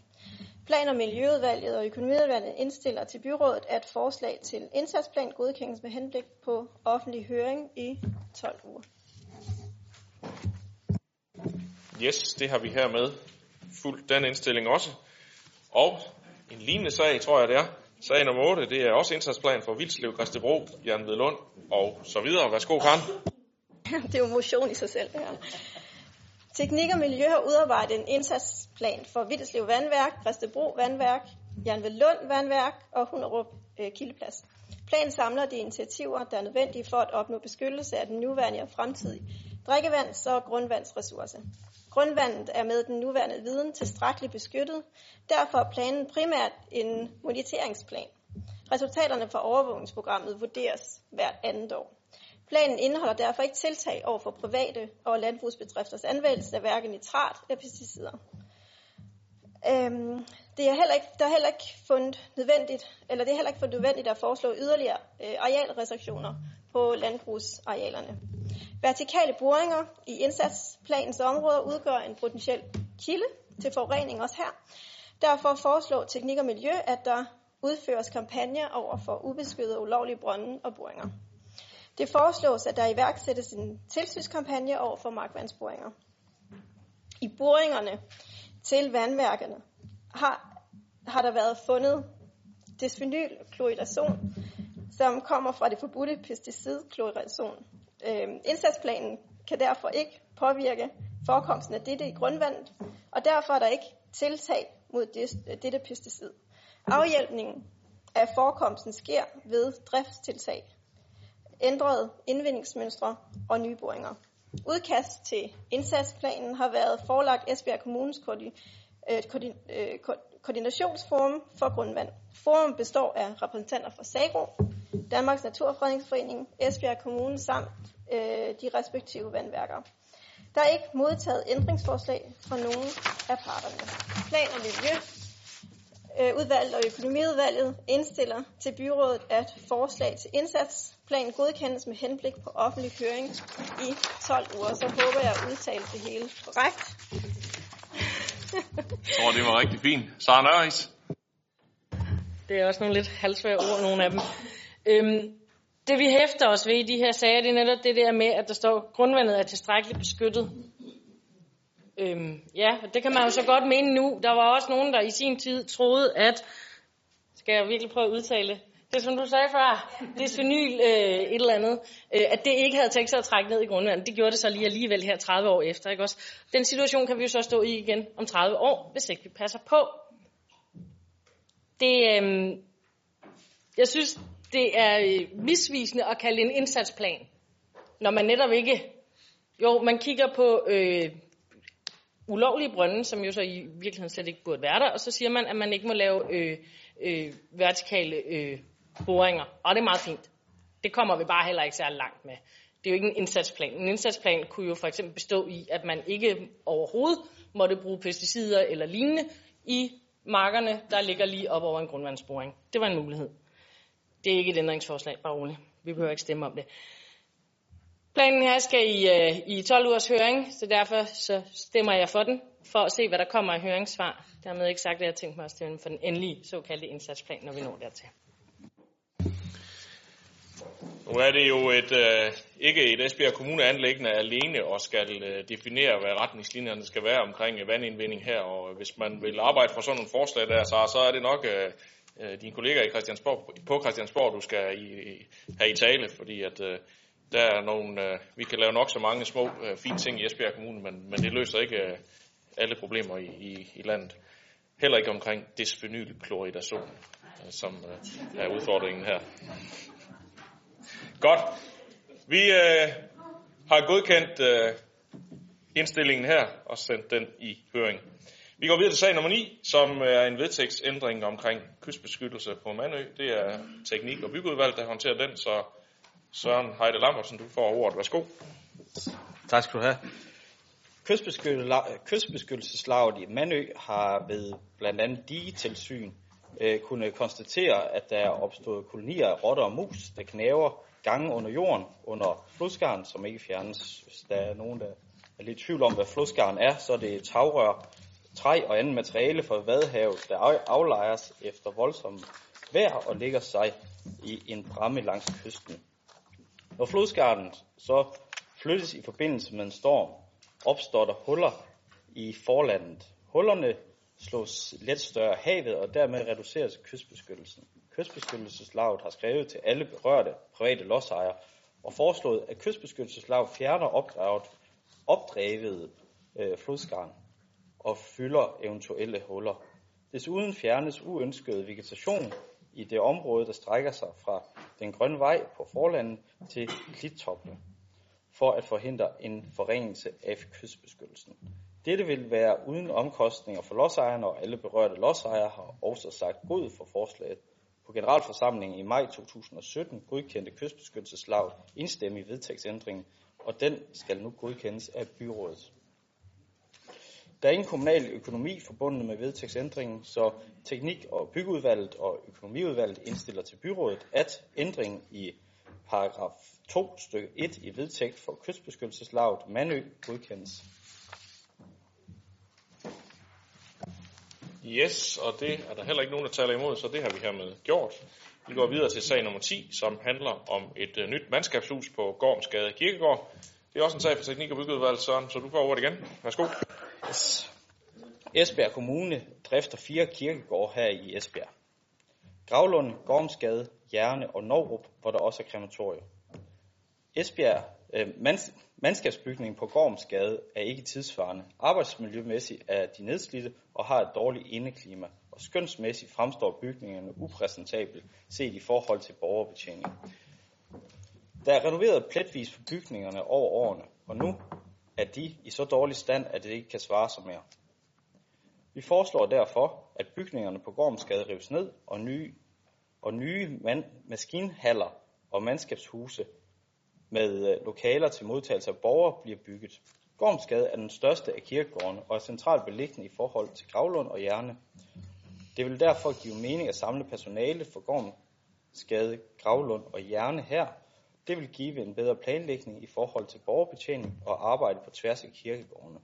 Plan- og Miljøudvalget og Økonomiudvalget indstiller til byrådet, at forslag til indsatsplan godkendes med henblik på offentlig høring i 12 uger. Yes, det har vi her med fuldt den indstilling også. Og en lignende sag, tror jeg det er. Sag nummer 8, det er også indsatsplan for Vildslev, Christebro, Jan Vedlund og så videre. Værsgo, Karen. det er jo motion i sig selv, det her. Teknik og Miljø har udarbejdet en indsatsplan for Vildeslev Vandværk, Præstebro Vandværk, Jan Lund Vandværk og Hunderup øh, Kildeplads. Planen samler de initiativer, der er nødvendige for at opnå beskyttelse af den nuværende og fremtidige drikkevands- og grundvandsressource. Grundvandet er med den nuværende viden tilstrækkeligt beskyttet. Derfor er planen primært en moniteringsplan. Resultaterne fra overvågningsprogrammet vurderes hvert andet år. Planen indeholder derfor ikke tiltag over for private og landbrugsbedrifters anvendelse af hverken nitrat eller pesticider. Øhm, det er heller ikke, der er heller ikke fundet nødvendigt, eller det er heller ikke fundet nødvendigt at foreslå yderligere øh, arealrestriktioner på landbrugsarealerne. Vertikale boringer i indsatsplanens områder udgør en potentiel kilde til forurening også her. Derfor foreslår Teknik og Miljø, at der udføres kampagner over for ubeskyttede ulovlige brønde og boringer. Det foreslås, at der iværksættes en tilsynskampagne over for markvandsboringer. I boringerne til vandværkerne har, har der været fundet desphenylchloridazon, som kommer fra det forbudte pesticid chloridazon. Øh, indsatsplanen kan derfor ikke påvirke forekomsten af dette i grundvandet, og derfor er der ikke tiltag mod det, dette pesticid. Afhjælpningen af forekomsten sker ved driftstiltag, ændrede indvindingsmønstre og nye boringer. Udkast til indsatsplanen har været forelagt Esbjerg Kommunes øh, øh, koordinationsforum for grundvand. Forum består af repræsentanter fra SAGRO, Danmarks Naturfredningsforening, Esbjerg Kommune samt øh, de respektive vandværker. Der er ikke modtaget ændringsforslag fra nogen af parterne. Plan- og Miljø øh, udvalget og økonomiudvalget indstiller til byrådet, at forslag til indsats indsatsplan godkendes med henblik på offentlig høring i 12 uger. Så håber jeg at udtale det hele korrekt. Jeg tror, det var rigtig fint. Sara Nørris. Det er også nogle lidt halvsvære ord, nogle af dem. Øhm, det vi hæfter os ved i de her sager, det er netop det der med, at der står, at grundvandet er tilstrækkeligt beskyttet. Øhm, ja, det kan man jo så godt mene nu. Der var også nogen, der i sin tid troede, at, skal jeg virkelig prøve at udtale det, som du sagde før, det synyl øh, et eller andet, øh, at det ikke havde tænkt sig at trække ned i grundvandet. Det gjorde det så lige alligevel her 30 år efter. Ikke også? Den situation kan vi jo så stå i igen om 30 år, hvis ikke vi passer på. Det, øh, jeg synes, det er øh, misvisende at kalde en indsatsplan, når man netop ikke... Jo, man kigger på øh, ulovlige brønde, som jo så i virkeligheden slet ikke burde være der, og så siger man, at man ikke må lave øh, øh, vertikale øh, boringer. Og det er meget fint. Det kommer vi bare heller ikke særlig langt med. Det er jo ikke en indsatsplan. En indsatsplan kunne jo for eksempel bestå i, at man ikke overhovedet måtte bruge pesticider eller lignende i markerne, der ligger lige op over en grundvandsboring. Det var en mulighed. Det er ikke et ændringsforslag, bare roligt. Vi behøver ikke stemme om det. Planen her skal i, øh, i 12 ugers høring, så derfor så stemmer jeg for den, for at se, hvad der kommer i høringssvar. Dermed ikke sagt, at jeg tænkte mig at stemme for den endelige såkaldte indsatsplan, når vi når dertil. Nu er det jo et, øh, ikke et Esbjerg Kommune anlæggende alene og skal øh, definere, hvad retningslinjerne skal være omkring øh, vandindvinding her. Og øh, hvis man vil arbejde for sådan nogle forslag der, så, så er det nok øh, øh dine kolleger i Christiansborg, på Christiansborg, du skal i, have i tale, fordi at øh, der er nogle, øh, vi kan lave nok så mange små øh, fine ting i Esbjerg Kommune, men, men det løser ikke øh, alle problemer i, i, i landet. Heller ikke omkring dysfenylkloridazon, øh, som øh, er udfordringen her. Godt. Vi øh, har godkendt øh, indstillingen her og sendt den i høring. Vi går videre til sag nummer 9, som er en vedtægtsændring omkring kystbeskyttelse på Manø. Det er teknik- og byggeudvalg, der håndterer den, så Søren Heide Lambertsen, du får ordet. Værsgo. Tak skal du have. Kystbeskyttelseslaget i Manø har ved blandt andet digetilsyn øh, kunne konstatere, at der er opstået kolonier af rotter og mus, der knæver gange under jorden, under flodskaren, som ikke fjernes. Hvis der er nogen, der er lidt i tvivl om, hvad flodskaren er, så er det tagrør, træ og andet materiale fra vadehavet, der aflejres efter voldsom vejr og ligger sig i en bramme langs kysten. Når flodskaren så flyttes i forbindelse med en storm, opstår der huller i forlandet. Hullerne slås let større havet, og dermed reduceres kystbeskyttelsen. Kystbeskyttelseslaget har skrevet til alle berørte private lodsejere og foreslået, at kystbeskyttelseslaget fjerner opdraget, opdrevet øh, flodskarn og fylder eventuelle huller. Desuden fjernes uønsket vegetation i det område, der strækker sig fra den grønne vej på forlandet til klittoppene, for at forhindre en forringelse af kystbeskyttelsen. Dette vil være uden omkostninger for lodsejerne, og alle berørte lodsejere har også sagt god for forslaget. På generalforsamlingen i maj 2017 godkendte kystbeskyttelseslaget i vedtægtsændringen, og den skal nu godkendes af byrådet. Der er ingen kommunal økonomi forbundet med vedtægtsændringen, så teknik- og byggeudvalget og økonomiudvalget indstiller til byrådet, at ændringen i paragraf 2 stykke 1 i vedtægt for kystbeskyttelseslaget Manø godkendes. Yes, og det er der heller ikke nogen, der taler imod, så det har vi hermed gjort. Vi går videre til sag nummer 10, som handler om et uh, nyt mandskabshus på Gormsgade Kirkegård. Det er også en sag for teknik- og byggeudvalget, Søren, så du får ordet igen. Værsgo. Yes. Esbjerg Kommune drifter fire kirkegårde her i Esbjerg. Gravlund, Gormsgade, Jerne og Novrup, hvor der også er krematorium. Esbjerg, Øh, mands, mandskabsbygningen på Gormsgade er ikke tidsvarende. Arbejdsmiljømæssigt er de nedslidte og har et dårligt indeklima, og skønsmæssigt fremstår bygningerne upræsentabelt set i forhold til borgerbetjening. Der er renoveret pletvis på bygningerne over årene, og nu er de i så dårlig stand, at det ikke kan svare sig mere. Vi foreslår derfor, at bygningerne på Gormsgade rives ned og nye og nye man- maskinhaller og mandskabshuse med øh, lokaler til modtagelse af borgere bliver bygget. Gormsgade er den største af kirkegårdene og er centralt beliggende i forhold til Gravlund og Hjerne. Det vil derfor give mening at samle personale for Gormsgade, Gravlund og Hjerne her. Det vil give en bedre planlægning i forhold til borgerbetjening og arbejde på tværs af kirkegårdene.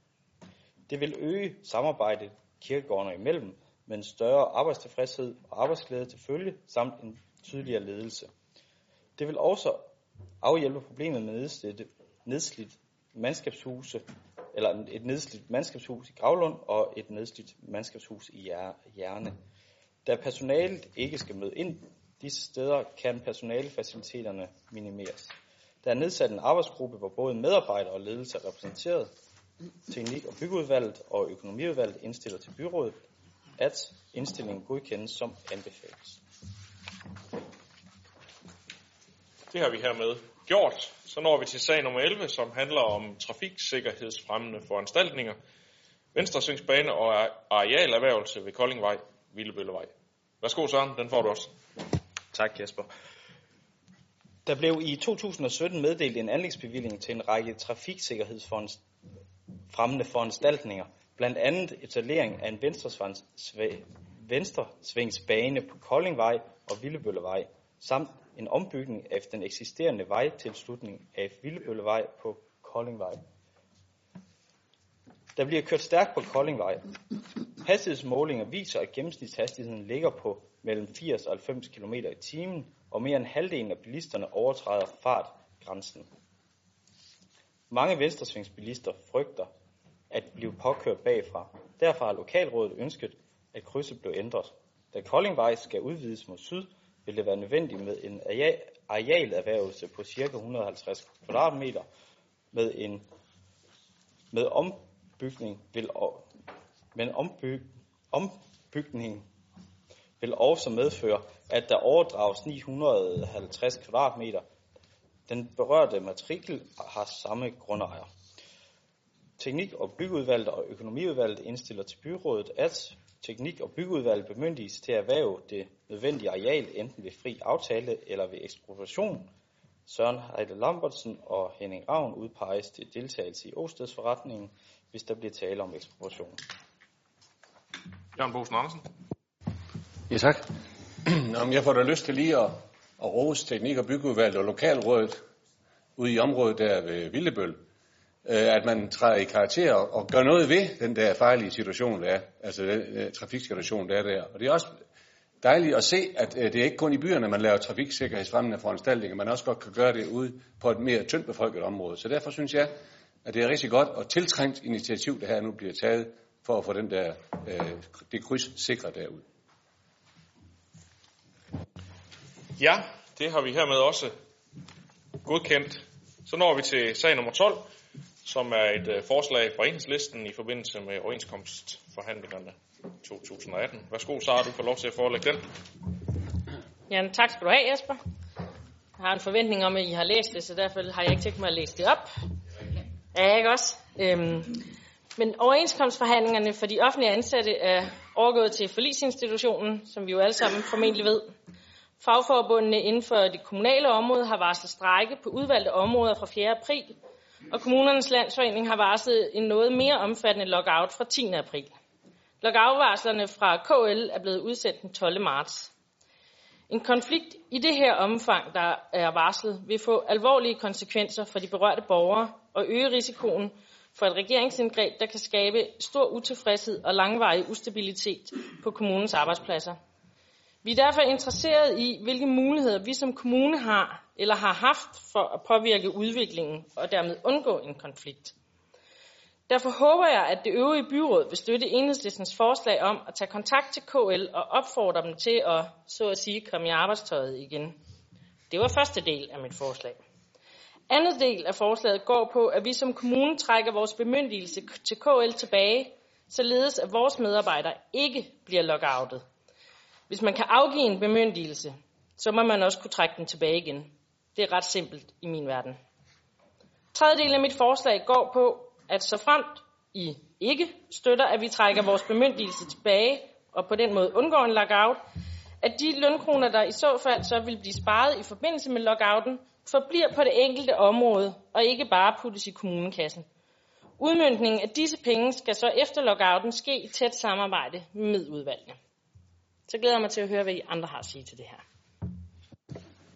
Det vil øge samarbejdet kirkegårdene imellem med en større arbejdstilfredshed og arbejdsglæde til følge, samt en tydeligere ledelse. Det vil også afhjælpe problemet med nedslidte, nedslidt mandskabshuse, eller et nedslidt mandskabshus i Gravlund og et nedslidt mandskabshus i Hjerne. Da personalet ikke skal møde ind disse steder, kan personalefaciliteterne minimeres. Der er nedsat en arbejdsgruppe, hvor både medarbejdere og ledelse er repræsenteret. Teknik- og byggeudvalget og økonomiudvalget indstiller til byrådet, at indstillingen godkendes som anbefales. Det har vi hermed gjort. Så når vi til sag nummer 11, som handler om trafiksikkerhedsfremmende foranstaltninger, Venstresvingsbane og arealerhvervelse ved Koldingvej, Villebøllevej. Værsgo Søren, den får du også. Tak Jesper. Der blev i 2017 meddelt en anlægsbevilling til en række trafiksikkerhedsfremmende foranstaltninger, blandt andet etablering af en venstresvingsbane på Koldingvej og Villebøllevej, samt en ombygning af den eksisterende vejtilslutning af Villebøllevej på Koldingvej. Der bliver kørt stærkt på Koldingvej. Hastighedsmålinger viser, at gennemsnitshastigheden ligger på mellem 80 og 90 km i timen, og mere end halvdelen af bilisterne overtræder fartgrænsen. Mange venstresvingsbilister frygter at blive påkørt bagfra. Derfor har lokalrådet ønsket, at krydset blev ændret. Da Koldingvej skal udvides mod syd, vil det være nødvendigt med en arealerhvervelse på ca. 150 kvadratmeter med en med ombygning vil men ombyg, ombygning vil også medføre, at der overdrages 950 kvadratmeter. Den berørte matrikel har samme grundejer. Teknik- og byggeudvalget og økonomiudvalget indstiller til byrådet, at teknik- og byggeudvalget bemyndiges til at erhverve det nødvendige areal, enten ved fri aftale eller ved ekspropriation. Søren Heide Lambertsen og Henning Ravn udpeges til deltagelse i åstedsforretningen, hvis der bliver tale om ekspropriation. Jørgen Bosen Andersen. Ja, tak. Jamen, jeg får da lyst til lige at, at rose teknik- og byggeudvalget og lokalrådet ude i området der ved Villebøl, Øh, at man træder i karakter og gør noget ved den der farlige situation, der er, altså den øh, trafiksituation, der er der. Og det er også dejligt at se, at øh, det er ikke kun i byerne, man laver trafiksikkerhedsfremmende foranstaltninger, man også godt kan gøre det ude på et mere tyndt befolket område. Så derfor synes jeg, at det er rigtig godt og tiltrængt initiativ, det her nu bliver taget for at få den der, det kryds sikret derud. Ja, det har vi hermed også godkendt. Så når vi til sag nummer 12, som er et øh, forslag fra enhedslisten i forbindelse med overenskomstforhandlingerne 2018. Værsgo, Sara, du får lov til at forelægge den. Ja, tak skal du have, Jesper. Jeg har en forventning om, at I har læst det, så derfor har jeg ikke tænkt mig at læse det op. Ja, ikke også? Øhm, men overenskomstforhandlingerne for de offentlige ansatte er overgået til forlisinstitutionen, som vi jo alle sammen formentlig ved. Fagforbundene inden for det kommunale område har varslet strække på udvalgte områder fra 4. april, og kommunernes landsforening har varslet en noget mere omfattende lockout fra 10. april. Lockoutvarslerne fra KL er blevet udsendt den 12. marts. En konflikt i det her omfang, der er varslet, vil få alvorlige konsekvenser for de berørte borgere og øge risikoen for et regeringsindgreb, der kan skabe stor utilfredshed og langvarig ustabilitet på kommunens arbejdspladser. Vi er derfor interesseret i, hvilke muligheder vi som kommune har eller har haft for at påvirke udviklingen og dermed undgå en konflikt. Derfor håber jeg, at det øvrige byråd vil støtte enhedslistens forslag om at tage kontakt til KL og opfordre dem til at, så at sige, komme i arbejdstøjet igen. Det var første del af mit forslag. Andet del af forslaget går på, at vi som kommune trækker vores bemyndigelse til KL tilbage, således at vores medarbejdere ikke bliver lockoutet. Hvis man kan afgive en bemyndigelse, så må man også kunne trække den tilbage igen. Det er ret simpelt i min verden. Tredje del af mit forslag går på, at så fremt I ikke støtter, at vi trækker vores bemyndigelse tilbage, og på den måde undgår en lockout, at de lønkroner, der i så fald så vil blive sparet i forbindelse med lockouten, forbliver på det enkelte område og ikke bare puttes i kommunekassen. Udmyndningen af disse penge skal så efter lockouten ske i tæt samarbejde med udvalgene. Så glæder jeg mig til at høre, hvad I andre har at sige til det her.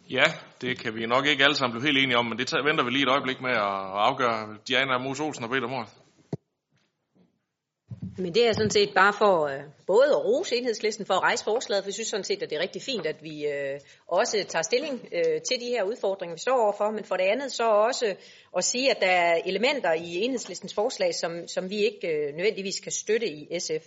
Ja, det kan vi nok ikke alle sammen blive helt enige om, men det venter vi lige et øjeblik med at afgøre. Diana Mos Olsen og Peter ordet. Men det er sådan set bare for øh, både at rose enhedslisten for at rejse forslaget, for jeg synes sådan set, at det er rigtig fint, at vi øh, også tager stilling øh, til de her udfordringer, vi står overfor, men for det andet så også at sige, at der er elementer i enhedslistens forslag, som, som vi ikke øh, nødvendigvis kan støtte i SF.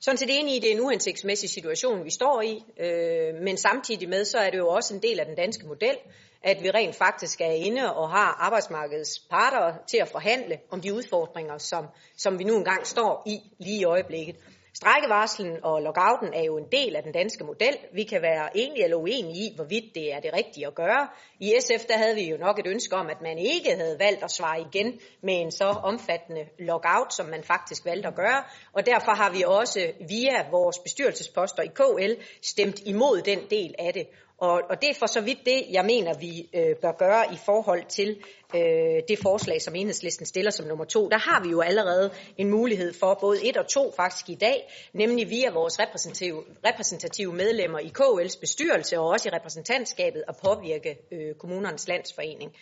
Sådan set enig i, at det er en uhensigtsmæssig situation, vi står i, øh, men samtidig med, så er det jo også en del af den danske model, at vi rent faktisk er inde og har arbejdsmarkedets parter til at forhandle om de udfordringer, som, som vi nu engang står i lige i øjeblikket. Strækkevarslen og lockouten er jo en del af den danske model. Vi kan være enige eller uenige i, hvorvidt det er det rigtige at gøre. I SF der havde vi jo nok et ønske om, at man ikke havde valgt at svare igen med en så omfattende lockout, som man faktisk valgte at gøre. Og derfor har vi også via vores bestyrelsesposter i KL stemt imod den del af det. Og, og det er for så vidt det, jeg mener, vi øh, bør gøre i forhold til øh, det forslag, som enhedslisten stiller som nummer to. Der har vi jo allerede en mulighed for både et og to faktisk i dag, nemlig via vores repræsentative, repræsentative medlemmer i KL's bestyrelse og også i repræsentantskabet at påvirke øh, kommunernes landsforening.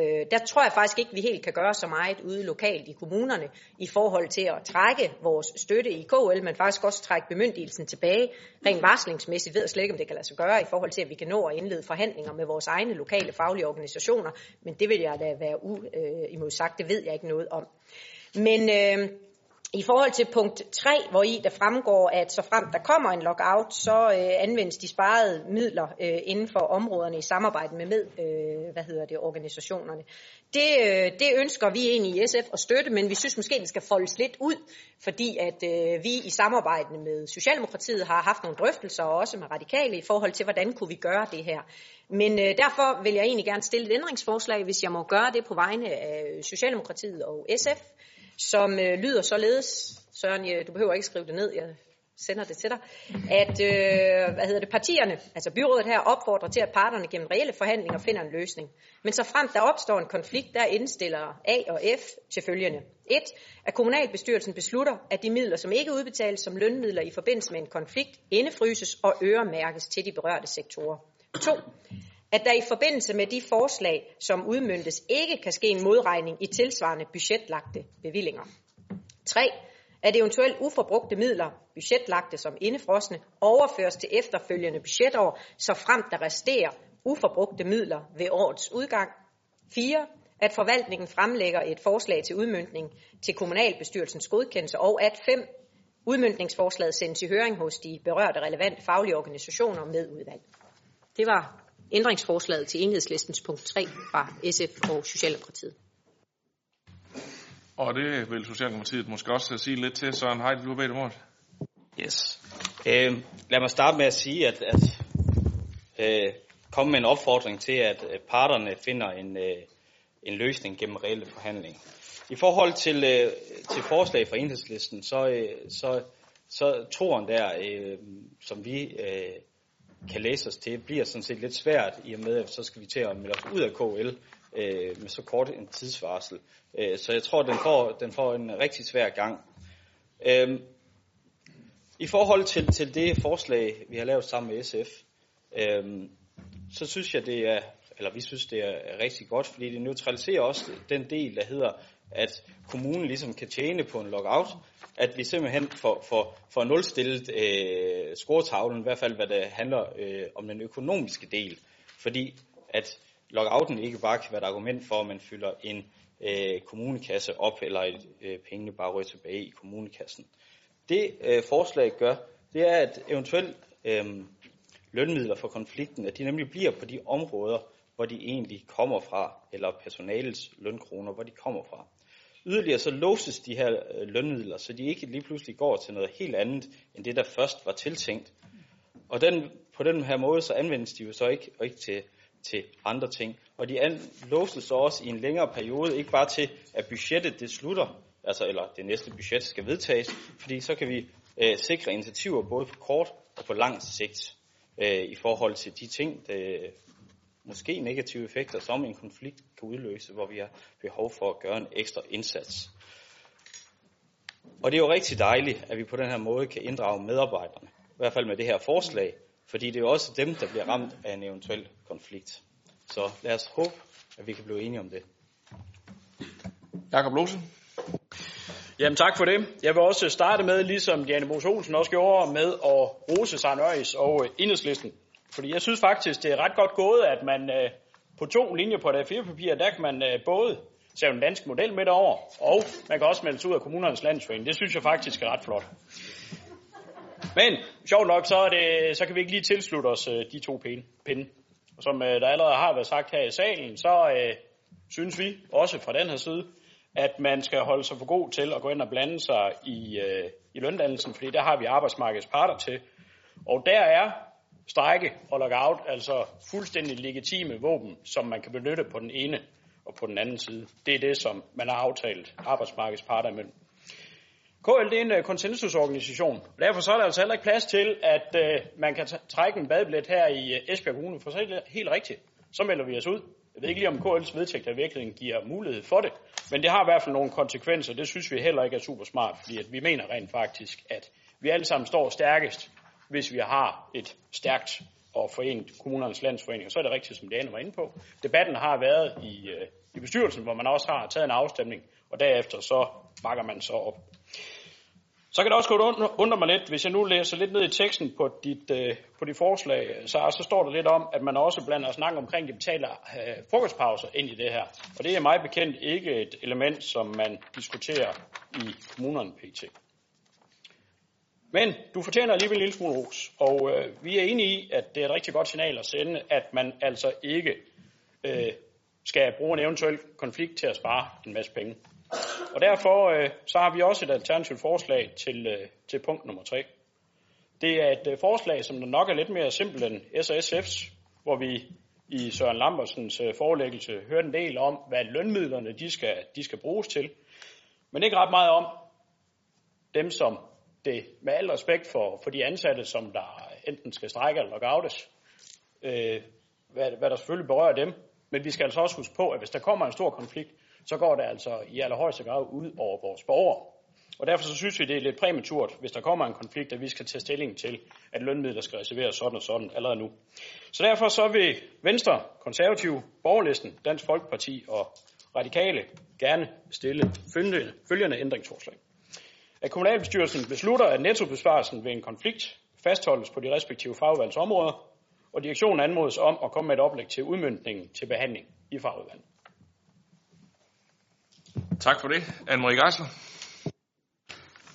Øh, der tror jeg faktisk ikke, vi helt kan gøre så meget ude lokalt i kommunerne i forhold til at trække vores støtte i KL, men faktisk også trække bemyndigelsen tilbage. Rent varslingsmæssigt ved jeg slet ikke, om det kan lade sig gøre i forhold til, at vi kan nå at indlede forhandlinger med vores egne lokale faglige organisationer, men det vil jeg da være uimodsagt, øh, det ved jeg ikke noget om. Men øh, i forhold til punkt 3, hvor i der fremgår, at så frem der kommer en lockout, så øh, anvendes de sparede midler øh, inden for områderne i samarbejde med, med øh, hvad hedder det, organisationerne. Det, øh, det ønsker vi egentlig i SF at støtte, men vi synes måske, det skal foldes lidt ud, fordi at øh, vi i samarbejde med Socialdemokratiet har haft nogle drøftelser, og også med radikale, i forhold til, hvordan kunne vi gøre det her. Men øh, derfor vil jeg egentlig gerne stille et ændringsforslag, hvis jeg må gøre det på vegne af Socialdemokratiet og SF som øh, lyder således, Søren, ja, du behøver ikke skrive det ned, jeg sender det til dig, at øh, hvad hedder det, partierne, altså byrådet her, opfordrer til, at parterne gennem reelle forhandlinger finder en løsning. Men så frem der opstår en konflikt, der indstiller A og F til følgende. 1. At kommunalbestyrelsen beslutter, at de midler, som ikke udbetales som lønmidler i forbindelse med en konflikt, indefryses og øremærkes til de berørte sektorer. 2 at der i forbindelse med de forslag, som udmyndtes, ikke kan ske en modregning i tilsvarende budgetlagte bevillinger. 3. At eventuelt uforbrugte midler, budgetlagte som indefrosne, overføres til efterfølgende budgetår, så frem der resterer uforbrugte midler ved årets udgang. 4. At forvaltningen fremlægger et forslag til udmyndning til kommunalbestyrelsens godkendelse, og at 5. Udmyndningsforslaget sendes i høring hos de berørte relevante faglige organisationer med udvalg. Det var ændringsforslaget til enhedslistens punkt 3 fra SF og Socialdemokratiet. Og det vil Socialdemokratiet måske også sige lidt til. Søren Heide, du har bedt om ordet. Yes. Øh, lad mig starte med at sige, at, at øh, komme med en opfordring til, at parterne finder en, øh, en løsning gennem reelle forhandlinger. I forhold til, øh, til forslag fra enhedslisten, så, øh, så, så troen der, øh, som vi øh, kan læse os til, bliver sådan set lidt svært, i og med, at så skal vi til at melde os ud af KL øh, med så kort en tidsvarsel. Øh, så jeg tror, den får, den får en rigtig svær gang. Øh, I forhold til, til det forslag, vi har lavet sammen med SF, øh, så synes jeg, det er, eller vi synes, det er rigtig godt, fordi det neutraliserer også den del, der hedder, at kommunen ligesom kan tjene på en lockout, at vi simpelthen får, får, får nulstillet øh, scoretavlen, i hvert fald hvad det handler øh, om den økonomiske del, fordi at lockouten ikke bare kan være et argument for, at man fylder en øh, kommunekasse op, eller at øh, pengene bare ryger tilbage i kommunekassen. Det øh, forslag gør, det er, at eventuelt øh, lønmidler for konflikten, at de nemlig bliver på de områder, hvor de egentlig kommer fra, eller personalets lønkroner, hvor de kommer fra. Yderligere så låses de her øh, lønmidler, så de ikke lige pludselig går til noget helt andet, end det der først var tiltænkt. Og den, på den her måde, så anvendes de jo så ikke, og ikke til, til andre ting. Og de an, låses så også i en længere periode, ikke bare til, at budgettet det slutter, altså eller det næste budget skal vedtages, fordi så kan vi øh, sikre initiativer både på kort og på lang sigt. øh, i forhold til de ting, der måske negative effekter, som en konflikt kan udløse, hvor vi har behov for at gøre en ekstra indsats. Og det er jo rigtig dejligt, at vi på den her måde kan inddrage medarbejderne, i hvert fald med det her forslag, fordi det er jo også dem, der bliver ramt af en eventuel konflikt. Så lad os håbe, at vi kan blive enige om det. Jakob Lose. Jamen tak for det. Jeg vil også starte med, ligesom Diane Mos Olsen også gjorde, med at rose Øjs og enhedslisten. Fordi jeg synes faktisk, det er ret godt gået, at man øh, på to linjer på det A4-papir, der kan man øh, både sætte en dansk model midt over, og man kan også melde sig ud af kommunernes landsforening. Det synes jeg faktisk er ret flot. Men sjovt nok, så, er det, så kan vi ikke lige tilslutte os øh, de to pinde. Og som øh, der allerede har været sagt her i salen, så øh, synes vi også fra den her side, at man skal holde sig for god til at gå ind og blande sig i, øh, i løndannelsen, fordi der har vi arbejdsmarkedets parter til. Og der er strække og lockout altså fuldstændig legitime våben, som man kan benytte på den ene og på den anden side. Det er det, som man har aftalt arbejdsmarkedets parter imellem. KL det er en uh, konsensusorganisation. Derfor så er der altså heller ikke plads til, at uh, man kan trække en badbillet her i uh, Esbjerg Kommune, for så er det helt rigtigt. Så melder vi os ud. Jeg ved ikke lige, om KL's vedtægt i virkeligheden giver mulighed for det, men det har i hvert fald nogle konsekvenser. Det synes vi heller ikke er super smart, fordi at vi mener rent faktisk, at vi alle sammen står stærkest, hvis vi har et stærkt og forenet kommunernes landsforening. Og så er det rigtigt, som Diana var inde på. Debatten har været i, øh, i bestyrelsen, hvor man også har taget en afstemning, og derefter så bakker man så op. Så kan det også godt undre mig lidt, hvis jeg nu læser lidt ned i teksten på dit, øh, på dit forslag, så, så står der lidt om, at man også blander snak omkring de betaler øh, frokostpauser ind i det her. Og det er meget bekendt ikke et element, som man diskuterer i kommunerne pt. Men du fortjener alligevel en lille smule ros, og øh, vi er enige i, at det er et rigtig godt signal at sende, at man altså ikke øh, skal bruge en eventuel konflikt til at spare en masse penge. Og derfor øh, så har vi også et alternativt forslag til, øh, til punkt nummer 3. Det er et øh, forslag, som nok er lidt mere simpelt end SSF's, hvor vi i Søren Lambersens øh, forelæggelse hørte en del om, hvad lønmidlerne de skal, de skal bruges til. Men ikke ret meget om dem, som det med al respekt for, for de ansatte, som der enten skal strække eller lockoutes, øh, hvad, hvad der selvfølgelig berører dem. Men vi skal altså også huske på, at hvis der kommer en stor konflikt, så går det altså i allerhøjeste grad ud over vores borgere. Og derfor så synes vi, det er lidt præmaturt, hvis der kommer en konflikt, at vi skal tage stilling til, at lønmidler skal reserveres sådan og sådan allerede nu. Så derfor så vil Venstre, Konservative, Borgerlisten, Dansk Folkeparti og Radikale gerne stille følgende, følgende ændringsforslag at kommunalbestyrelsen beslutter, at nettobesparelsen ved en konflikt fastholdes på de respektive fagudvalgsområder, og direktionen anmodes om at komme med et oplæg til udmyndningen til behandling i fagudvalget. Tak for det. Anne-Marie Geisler.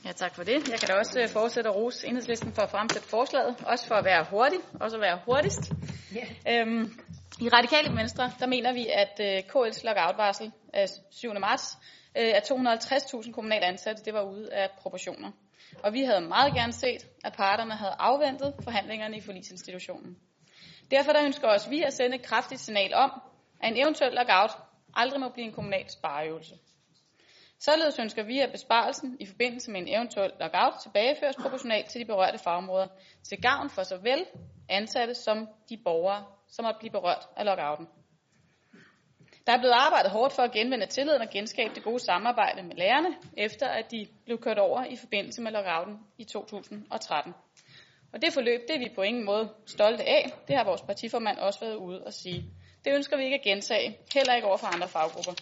Ja, tak for det. Jeg kan da også øh, fortsætte at rose enhedslisten for at fremsætte forslaget, også for at være hurtig, også at være hurtigst. Yeah. Øhm, i Radikale Venstre, der mener vi, at øh, KL's lockoutvarsel af 7. marts øh, at 250.000 kommunale ansatte, det var ude af proportioner. Og vi havde meget gerne set, at parterne havde afventet forhandlingerne i forlisinstitutionen. Derfor der ønsker også vi at sende et kraftigt signal om, at en eventuel lockout aldrig må blive en kommunal spareøvelse. Således ønsker vi, at besparelsen i forbindelse med en eventuel lockout tilbageføres proportionalt til de berørte fagområder, til gavn for såvel ansatte som de borgere, som har blive berørt af lockouten. Der er blevet arbejdet hårdt for at genvinde tilliden og genskabe det gode samarbejde med lærerne, efter at de blev kørt over i forbindelse med lockouten i 2013. Og det forløb, det er vi på ingen måde stolte af. Det har vores partiformand også været ude og sige. Det ønsker vi ikke at gentage, heller ikke over for andre faggrupper.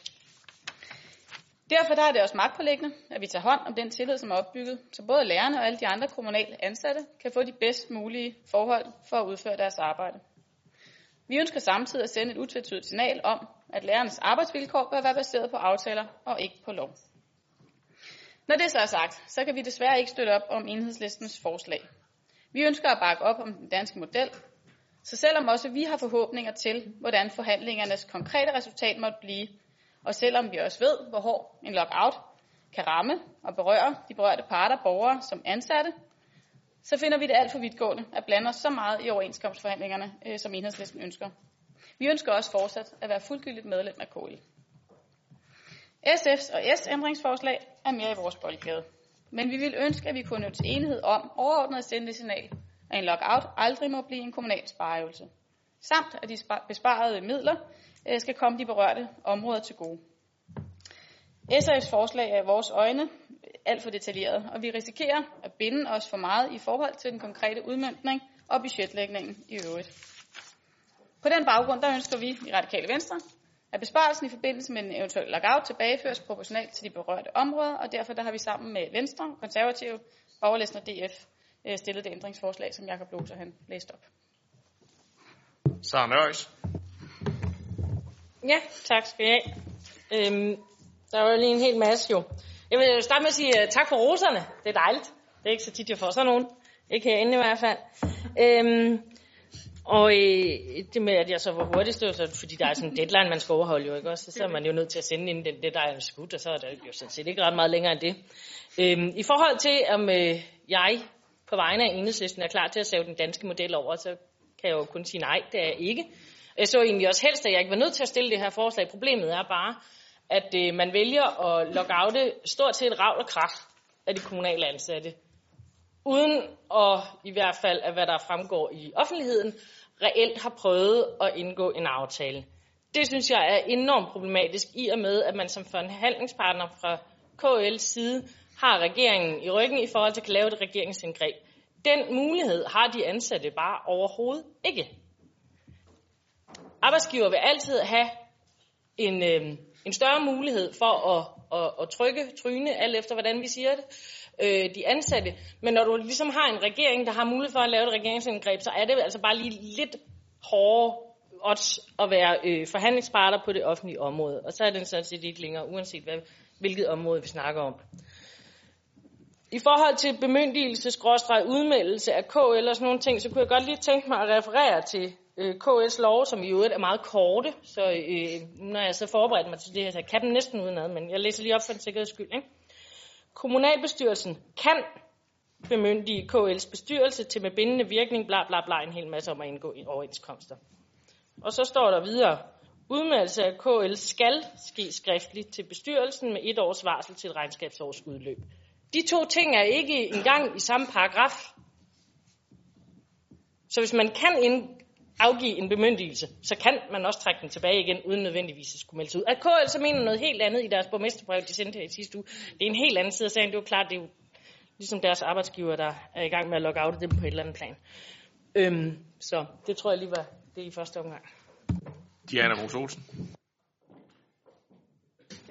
Derfor der er det også magtpålæggende, at vi tager hånd om den tillid, som er opbygget, så både lærerne og alle de andre kommunale ansatte kan få de bedst mulige forhold for at udføre deres arbejde. Vi ønsker samtidig at sende et utvetydigt signal om, at lærernes arbejdsvilkår bør være baseret på aftaler og ikke på lov. Når det så er sagt, så kan vi desværre ikke støtte op om enhedslistens forslag. Vi ønsker at bakke op om den danske model, så selvom også vi har forhåbninger til, hvordan forhandlingernes konkrete resultat måtte blive, og selvom vi også ved, hvor hård en lockout kan ramme og berøre de berørte parter, borgere som ansatte, så finder vi det alt for vidtgående at blande os så meget i overenskomstforhandlingerne, øh, som enhedslisten ønsker. Vi ønsker også fortsat at være fuldgyldigt medlem af KL. SF's og S ændringsforslag er mere i vores boldgade. Men vi vil ønske, at vi kunne nå til enighed om overordnet at sende det signal, at en lockout aldrig må blive en kommunal spareøvelse. Samt at de besparede midler øh, skal komme de berørte områder til gode. SF's forslag er i vores øjne alt for detaljeret, og vi risikerer at binde os for meget i forhold til den konkrete udmyndning og budgetlægningen i øvrigt. På den baggrund der ønsker vi i Radikale Venstre, at besparelsen i forbindelse med en eventuel lockout tilbageføres proportionalt til de berørte områder, og derfor der har vi sammen med Venstre, Konservative, Borgerlisten og DF øh, stillet det ændringsforslag, som Jakob Loser han læste op. Sara Nøjes. Ja, tak skal I have. Øhm, der var jo lige en hel masse jo. Jeg vil starte med at sige uh, tak for roserne. Det er dejligt. Det er ikke så tit, jeg får sådan nogen. Ikke herinde i hvert fald. Øhm, og øh, det med, at jeg så var hurtigst, det så, fordi der er sådan en deadline, man skal overholde jo, ikke også? Så er man jo nødt til at sende ind den deadline er skudt, og så er der jo sådan set ikke ret meget længere end det. Øhm, I forhold til, om øh, jeg på vegne af enhedslisten er klar til at save den danske model over, så kan jeg jo kun sige nej, det er jeg ikke. Jeg så egentlig også helst, at jeg ikke var nødt til at stille det her forslag. Problemet er bare, at øh, man vælger at lockoute stort set ravl og kraft af de kommunale ansatte. Uden at, i hvert fald af hvad der fremgår i offentligheden, reelt har prøvet at indgå en aftale. Det synes jeg er enormt problematisk i og med, at man som forhandlingspartner fra KL's side har regeringen i ryggen i forhold til at lave et regeringsindgreb. Den mulighed har de ansatte bare overhovedet ikke. Arbejdsgiver vil altid have en, øh, en større mulighed for at, at, at trykke tryne, alt efter hvordan vi siger det, øh, de ansatte. Men når du ligesom har en regering, der har mulighed for at lave et regeringsindgreb, så er det altså bare lige lidt hårdere odds at være øh, forhandlingsparter på det offentlige område. Og så er den sådan set ikke længere, uanset hvad, hvilket område vi snakker om. I forhold til bemyndigelse, udmeldelse af KL og sådan nogle ting, så kunne jeg godt lige tænke mig at referere til øh, KS lov, som i øvrigt er meget korte, så øh, når jeg så forberedt mig til det her, så jeg kan den næsten udenad, men jeg læser lige op for en sikkerheds skyld. Ikke? Kommunalbestyrelsen kan bemyndige KL's bestyrelse til med bindende virkning, bla bla bla, en hel masse om at indgå i overenskomster. Og så står der videre, udmeldelse af KL skal ske skriftligt til bestyrelsen med et års varsel til et regnskabsårs udløb. De to ting er ikke engang i samme paragraf. Så hvis man kan ind, afgive en bemyndigelse, så kan man også trække den tilbage igen, uden nødvendigvis at skulle melde ud. At KL så mener noget helt andet i deres borgmesterbrev, de sendte her i sidste uge. Det er en helt anden side af sagen. Det er jo klart, det er jo ligesom deres arbejdsgiver, der er i gang med at logge out dem på et eller andet plan. Øhm, så det tror jeg lige var det i første omgang. Diana Rose Olsen.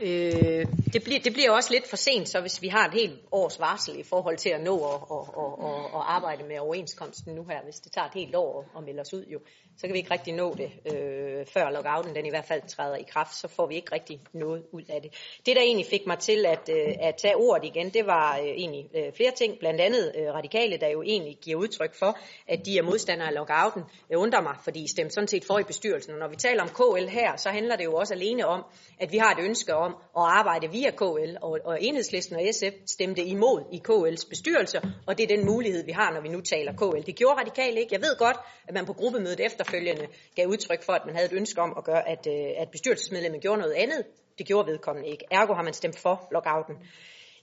Øh, det, bliver, det bliver også lidt for sent, så hvis vi har et helt års varsel i forhold til at nå at, at, at, at, at arbejde med overenskomsten nu her, hvis det tager et helt år at melde os ud jo, så kan vi ikke rigtig nå det, øh, før lockouten den i hvert fald træder i kraft, så får vi ikke rigtig noget ud af det. Det, der egentlig fik mig til at, øh, at tage ordet igen, det var øh, egentlig øh, flere ting, blandt andet øh, radikale, der jo egentlig giver udtryk for, at de er modstandere af lockouten. Jeg undrer mig, fordi I stemte sådan set for i bestyrelsen, og når vi taler om KL her, så handler det jo også alene om, at vi har et ønske om at arbejde via KL, og, og enhedslisten og SF stemte imod i KL's bestyrelse, og det er den mulighed, vi har, når vi nu taler KL. Det gjorde radikale ikke. Jeg ved godt, at man på gruppemødet efterfølgende gav udtryk for, at man havde et ønske om at gøre, at, øh, at bestyrelsesmedlemmet gjorde noget andet. Det gjorde vedkommende ikke. Ergo har man stemt for lockouten.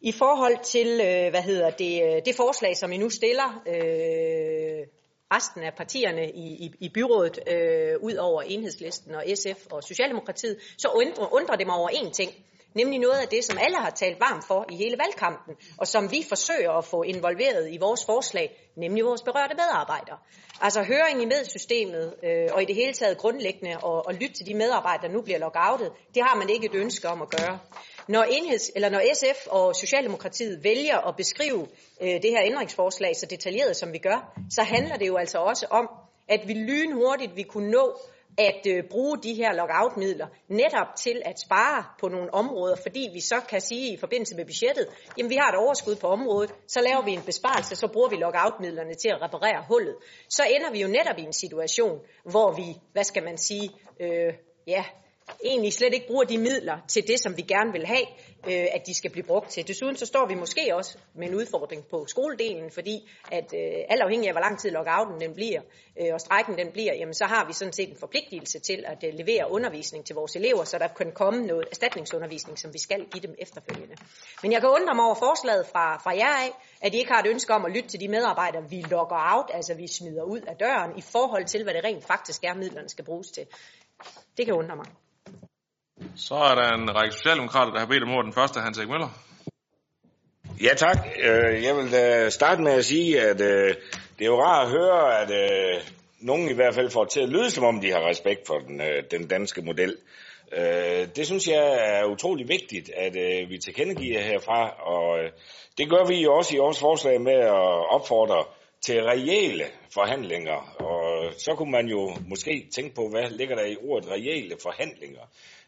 I forhold til, øh, hvad hedder det, øh, det forslag, som I nu stiller, øh, resten af partierne i, i, i byrådet, øh, ud over enhedslisten og SF og Socialdemokratiet, så undrer, undrer det mig over én ting. Nemlig noget af det, som alle har talt varmt for i hele valgkampen, og som vi forsøger at få involveret i vores forslag, nemlig vores berørte medarbejdere. Altså høring i medsystemet, øh, og i det hele taget grundlæggende og, og lytte til de medarbejdere, der nu bliver lockoutet, det har man ikke et ønske om at gøre. Når, enheds, eller når SF og Socialdemokratiet vælger at beskrive øh, det her ændringsforslag så detaljeret, som vi gør, så handler det jo altså også om, at vi lynhurtigt vi kunne nå at øh, bruge de her lockout-midler netop til at spare på nogle områder, fordi vi så kan sige i forbindelse med budgettet, jamen vi har et overskud på området, så laver vi en besparelse, så bruger vi lockout-midlerne til at reparere hullet. Så ender vi jo netop i en situation, hvor vi, hvad skal man sige, øh, ja, egentlig slet ikke bruger de midler til det, som vi gerne vil have, øh, at de skal blive brugt til. Desuden så står vi måske også med en udfordring på skoledelen, fordi at øh, alt afhængig af, hvor lang tid lockouten den bliver, øh, og strækken den bliver, jamen så har vi sådan set en forpligtelse til at øh, levere undervisning til vores elever, så der kan komme noget erstatningsundervisning, som vi skal give dem efterfølgende. Men jeg kan undre mig over forslaget fra, fra jer af, at I ikke har et ønske om at lytte til de medarbejdere, vi locker out, altså vi smider ud af døren, i forhold til, hvad det rent faktisk er, midlerne skal bruges til. Det kan undre mig. Så er der en række socialdemokrater, der har bedt om ordet. Den første er Hans Erik Møller. Ja tak. Øh, jeg vil starte med at sige, at øh, det er jo rart at høre, at øh, nogen i hvert fald får til at lyde, som om de har respekt for den, den danske model. Det synes jeg er utrolig vigtigt, at vi tilkendegiver herfra, og det gør vi jo også i vores forslag med at opfordre til reelle forhandlinger. Og så kunne man jo måske tænke på, hvad ligger der i ordet reelle forhandlinger?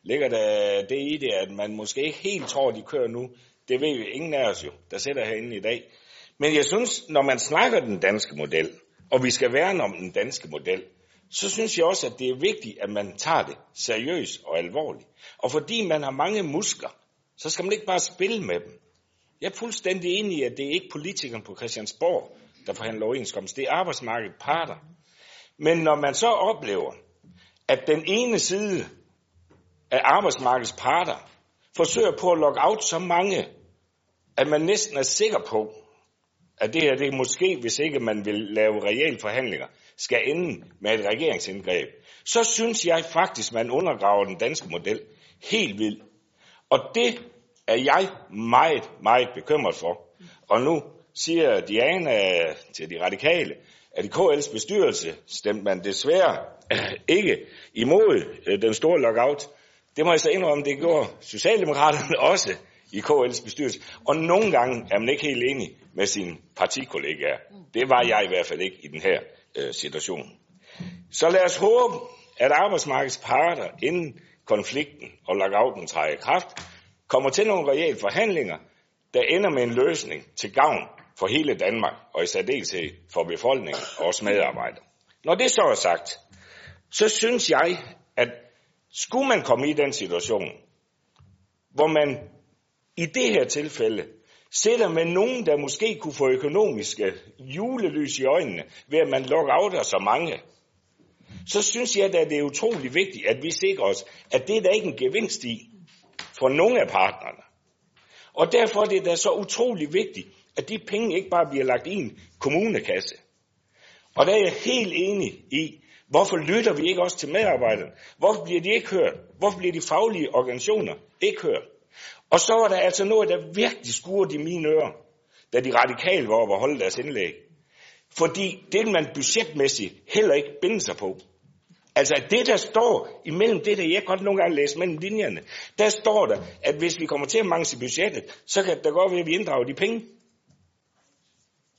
Ligger der det i det, at man måske ikke helt tror, de kører nu? Det ved vi ingen af os jo, der sidder herinde i dag. Men jeg synes, når man snakker den danske model, og vi skal værne om den danske model, så synes jeg også, at det er vigtigt, at man tager det seriøst og alvorligt. Og fordi man har mange muskler, så skal man ikke bare spille med dem. Jeg er fuldstændig enig i, at det er ikke politikeren på Christiansborg, der forhandler overenskomst. Det er arbejdsmarkedet parter. Men når man så oplever, at den ene side af arbejdsmarkedets parter forsøger på at logge out så mange, at man næsten er sikker på, at det her det er måske, hvis ikke man vil lave reelle forhandlinger, skal ende med et regeringsindgreb, så synes jeg faktisk, man undergraver den danske model helt vildt. Og det er jeg meget, meget bekymret for. Og nu siger Diana til de radikale, at i KL's bestyrelse stemte man desværre ikke imod øh, den store lockout. Det må jeg så indrømme, det gjorde Socialdemokraterne også i KL's bestyrelse. Og nogle gange er man ikke helt enig med sine partikollegaer. Det var jeg i hvert fald ikke i den her øh, situation. Så lad os håbe, at arbejdsmarkedets parter inden konflikten og lockouten træder i kraft, kommer til nogle reelle forhandlinger, der ender med en løsning til gavn for hele Danmark, og i særdeleshed for befolkningen og os medarbejdere. Når det så er sagt, så synes jeg, at skulle man komme i den situation, hvor man i det her tilfælde sætter med nogen, der måske kunne få økonomiske julelys i øjnene, ved at man lockouter så mange, så synes jeg, at det er utrolig vigtigt, at vi sikrer os, at det er der ikke en gevinst i for nogle af partnerne. Og derfor er det da så utrolig vigtigt, at de penge ikke bare bliver lagt i en kommunekasse. Og der er jeg helt enig i, hvorfor lytter vi ikke også til medarbejderne? Hvorfor bliver de ikke hørt? Hvorfor bliver de faglige organisationer ikke hørt? Og så var der altså noget, der virkelig skurede i mine ører, da de radikale var oppe og holde deres indlæg. Fordi det vil man budgetmæssigt heller ikke binde sig på. Altså det, der står imellem det, der jeg godt nogle gange læser mellem linjerne, der står der, at hvis vi kommer til at mangle i budgettet, så kan det godt være, at vi inddrager de penge.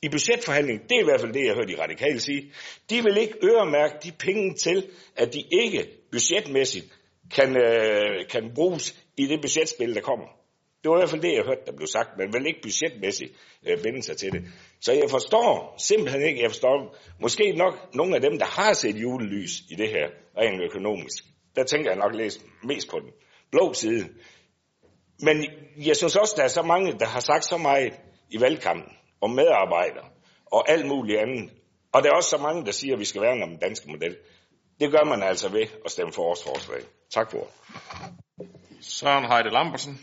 I budgetforhandlingen, det er i hvert fald det, jeg hørte de radikale sige, de vil ikke øremærke de penge til, at de ikke budgetmæssigt kan, øh, kan bruges i det budgetspil, der kommer. Det var i hvert fald det, jeg hørte, der blev sagt. Man vil ikke budgetmæssigt øh, binde sig til det. Så jeg forstår simpelthen ikke, jeg forstår måske nok nogle af dem, der har set julelys i det her, rent økonomisk. Der tænker jeg nok læst mest på den blå side. Men jeg synes også, der er så mange, der har sagt så meget i valgkampen om medarbejdere og alt muligt andet. Og der er også så mange, der siger, at vi skal værne om den danske model. Det gør man altså ved at stemme for vores forslag. Tak for. Søren Heide Lambertsen.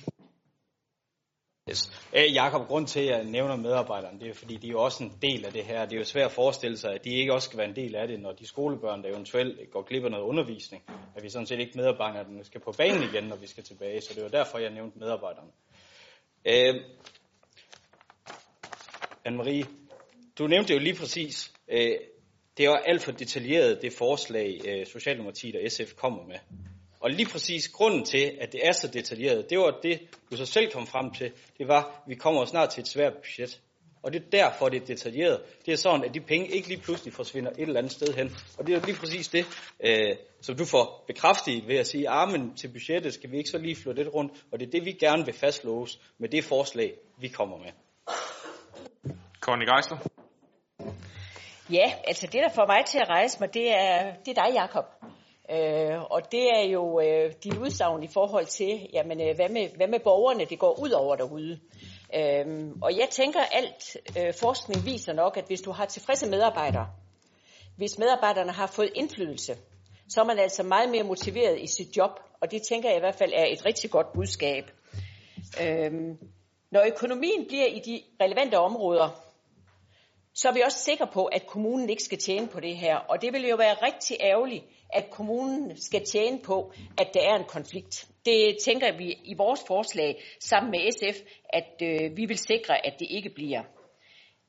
Yes. Øh, Jakob, grund til, at jeg nævner medarbejderne, det er fordi, de er jo også en del af det her. Det er jo svært at forestille sig, at de ikke også skal være en del af det, når de skolebørn, der eventuelt går glip af noget undervisning, at vi sådan set ikke medarbejderne skal på banen igen, når vi skal tilbage. Så det var derfor, jeg nævnte medarbejderne. Øh, Anne-Marie, du nævnte jo lige præcis, øh, det var alt for detaljeret, det forslag, øh, Socialdemokratiet og SF kommer med. Og lige præcis grunden til, at det er så detaljeret, det var det, du så selv kom frem til, det var, at vi kommer snart til et svært budget. Og det er derfor, det er detaljeret. Det er sådan, at de penge ikke lige pludselig forsvinder et eller andet sted hen. Og det er lige præcis det, øh, som du får bekræftet ved at sige, ah, armen til budgettet skal vi ikke så lige flytte lidt rundt. Og det er det, vi gerne vil fastlåse med det forslag, vi kommer med. Conny Geisler. Ja, altså det, der får mig til at rejse mig, det er, det er dig, Jakob. Øh, og det er jo øh, din udsagn i forhold til, jamen, øh, hvad, med, hvad med borgerne, det går ud over derude. Øhm, og jeg tænker, alt øh, forskning viser nok, at hvis du har tilfredse medarbejdere, hvis medarbejderne har fået indflydelse, så er man altså meget mere motiveret i sit job, og det tænker jeg i hvert fald er et rigtig godt budskab. Øhm, når økonomien bliver i de relevante områder, så er vi også sikre på, at kommunen ikke skal tjene på det her. Og det vil jo være rigtig ærgerligt, at kommunen skal tjene på, at der er en konflikt. Det tænker vi i vores forslag sammen med SF, at øh, vi vil sikre, at det ikke bliver.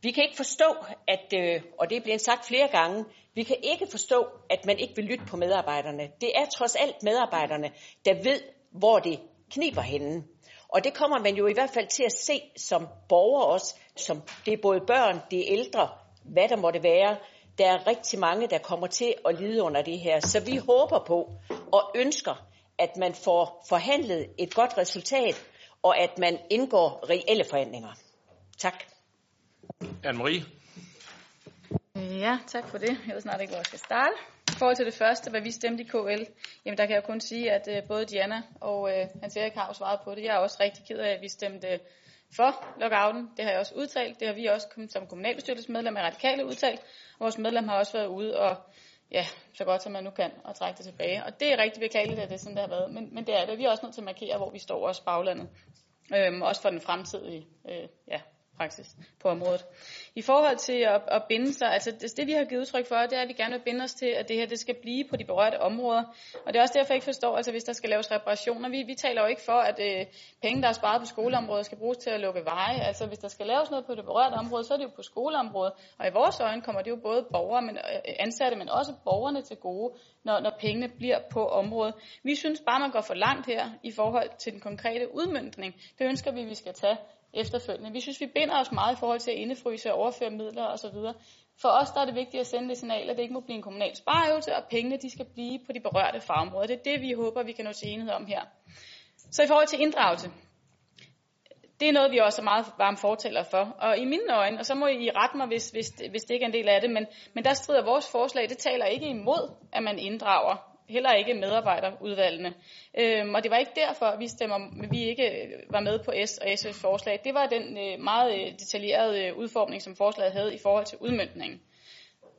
Vi kan ikke forstå, at, øh, og det er blevet sagt flere gange, vi kan ikke forstå, at man ikke vil lytte på medarbejderne. Det er trods alt medarbejderne, der ved, hvor det kniber henne. Og det kommer man jo i hvert fald til at se som borger også, som det er både børn, det er ældre, hvad der måtte være. Der er rigtig mange, der kommer til at lide under det her. Så vi håber på og ønsker, at man får forhandlet et godt resultat, og at man indgår reelle forhandlinger. Tak. Anne-Marie? Ja, tak for det. Jeg ved snart ikke, hvor jeg skal starte. I forhold til det første, hvad vi stemte i KL, jamen der kan jeg kun sige, at øh, både Diana og uh, Hans Erik har jo svaret på det. Jeg er også rigtig ked af, at vi stemte øh, for lockouten. Det har jeg også udtalt. Det har vi også som kommunalbestyrelsesmedlem af Radikale udtalt. Vores medlem har også været ude og ja, så godt som man nu kan, og trække det tilbage. Og det er rigtig beklageligt, at det er sådan, det har været. Men, men det er det. Vi er også nødt til at markere, hvor vi står også baglandet. Øhm, også for den fremtidige øh, ja, praksis på området. I forhold til at, at binde sig, altså det, det vi har givet udtryk for, det er, at vi gerne vil binde os til, at det her det skal blive på de berørte områder. Og det er også derfor, jeg ikke forstår, altså hvis der skal laves reparationer, vi, vi taler jo ikke for, at øh, penge, der er sparet på skoleområdet, skal bruges til at lukke veje. Altså hvis der skal laves noget på det berørte område, så er det jo på skoleområdet. Og i vores øjne kommer det jo både borgere, men, øh, ansatte, men også borgerne til gode, når, når pengene bliver på området. Vi synes bare, man går for langt her i forhold til den konkrete udmyndning. Det ønsker vi, vi skal tage efterfølgende. Vi synes, vi binder os meget i forhold til at indefryse og overføre midler osv. For os der er det vigtigt at sende det signal, at det ikke må blive en kommunal spareøvelse, og pengene de skal blive på de berørte fagområder. Det er det, vi håber, vi kan nå til enighed om her. Så i forhold til inddragelse. Det er noget, vi også er meget varme fortæller for. Og i mine øjne, og så må I rette mig, hvis, hvis, hvis det ikke er en del af det, men, men der strider vores forslag, det taler ikke imod, at man inddrager heller ikke medarbejderudvalgene. Øhm, og det var ikke derfor, at vi, stemmer, vi ikke var med på S og SF's forslag. Det var den øh, meget øh, detaljerede øh, udformning, som forslaget havde i forhold til udmyndningen.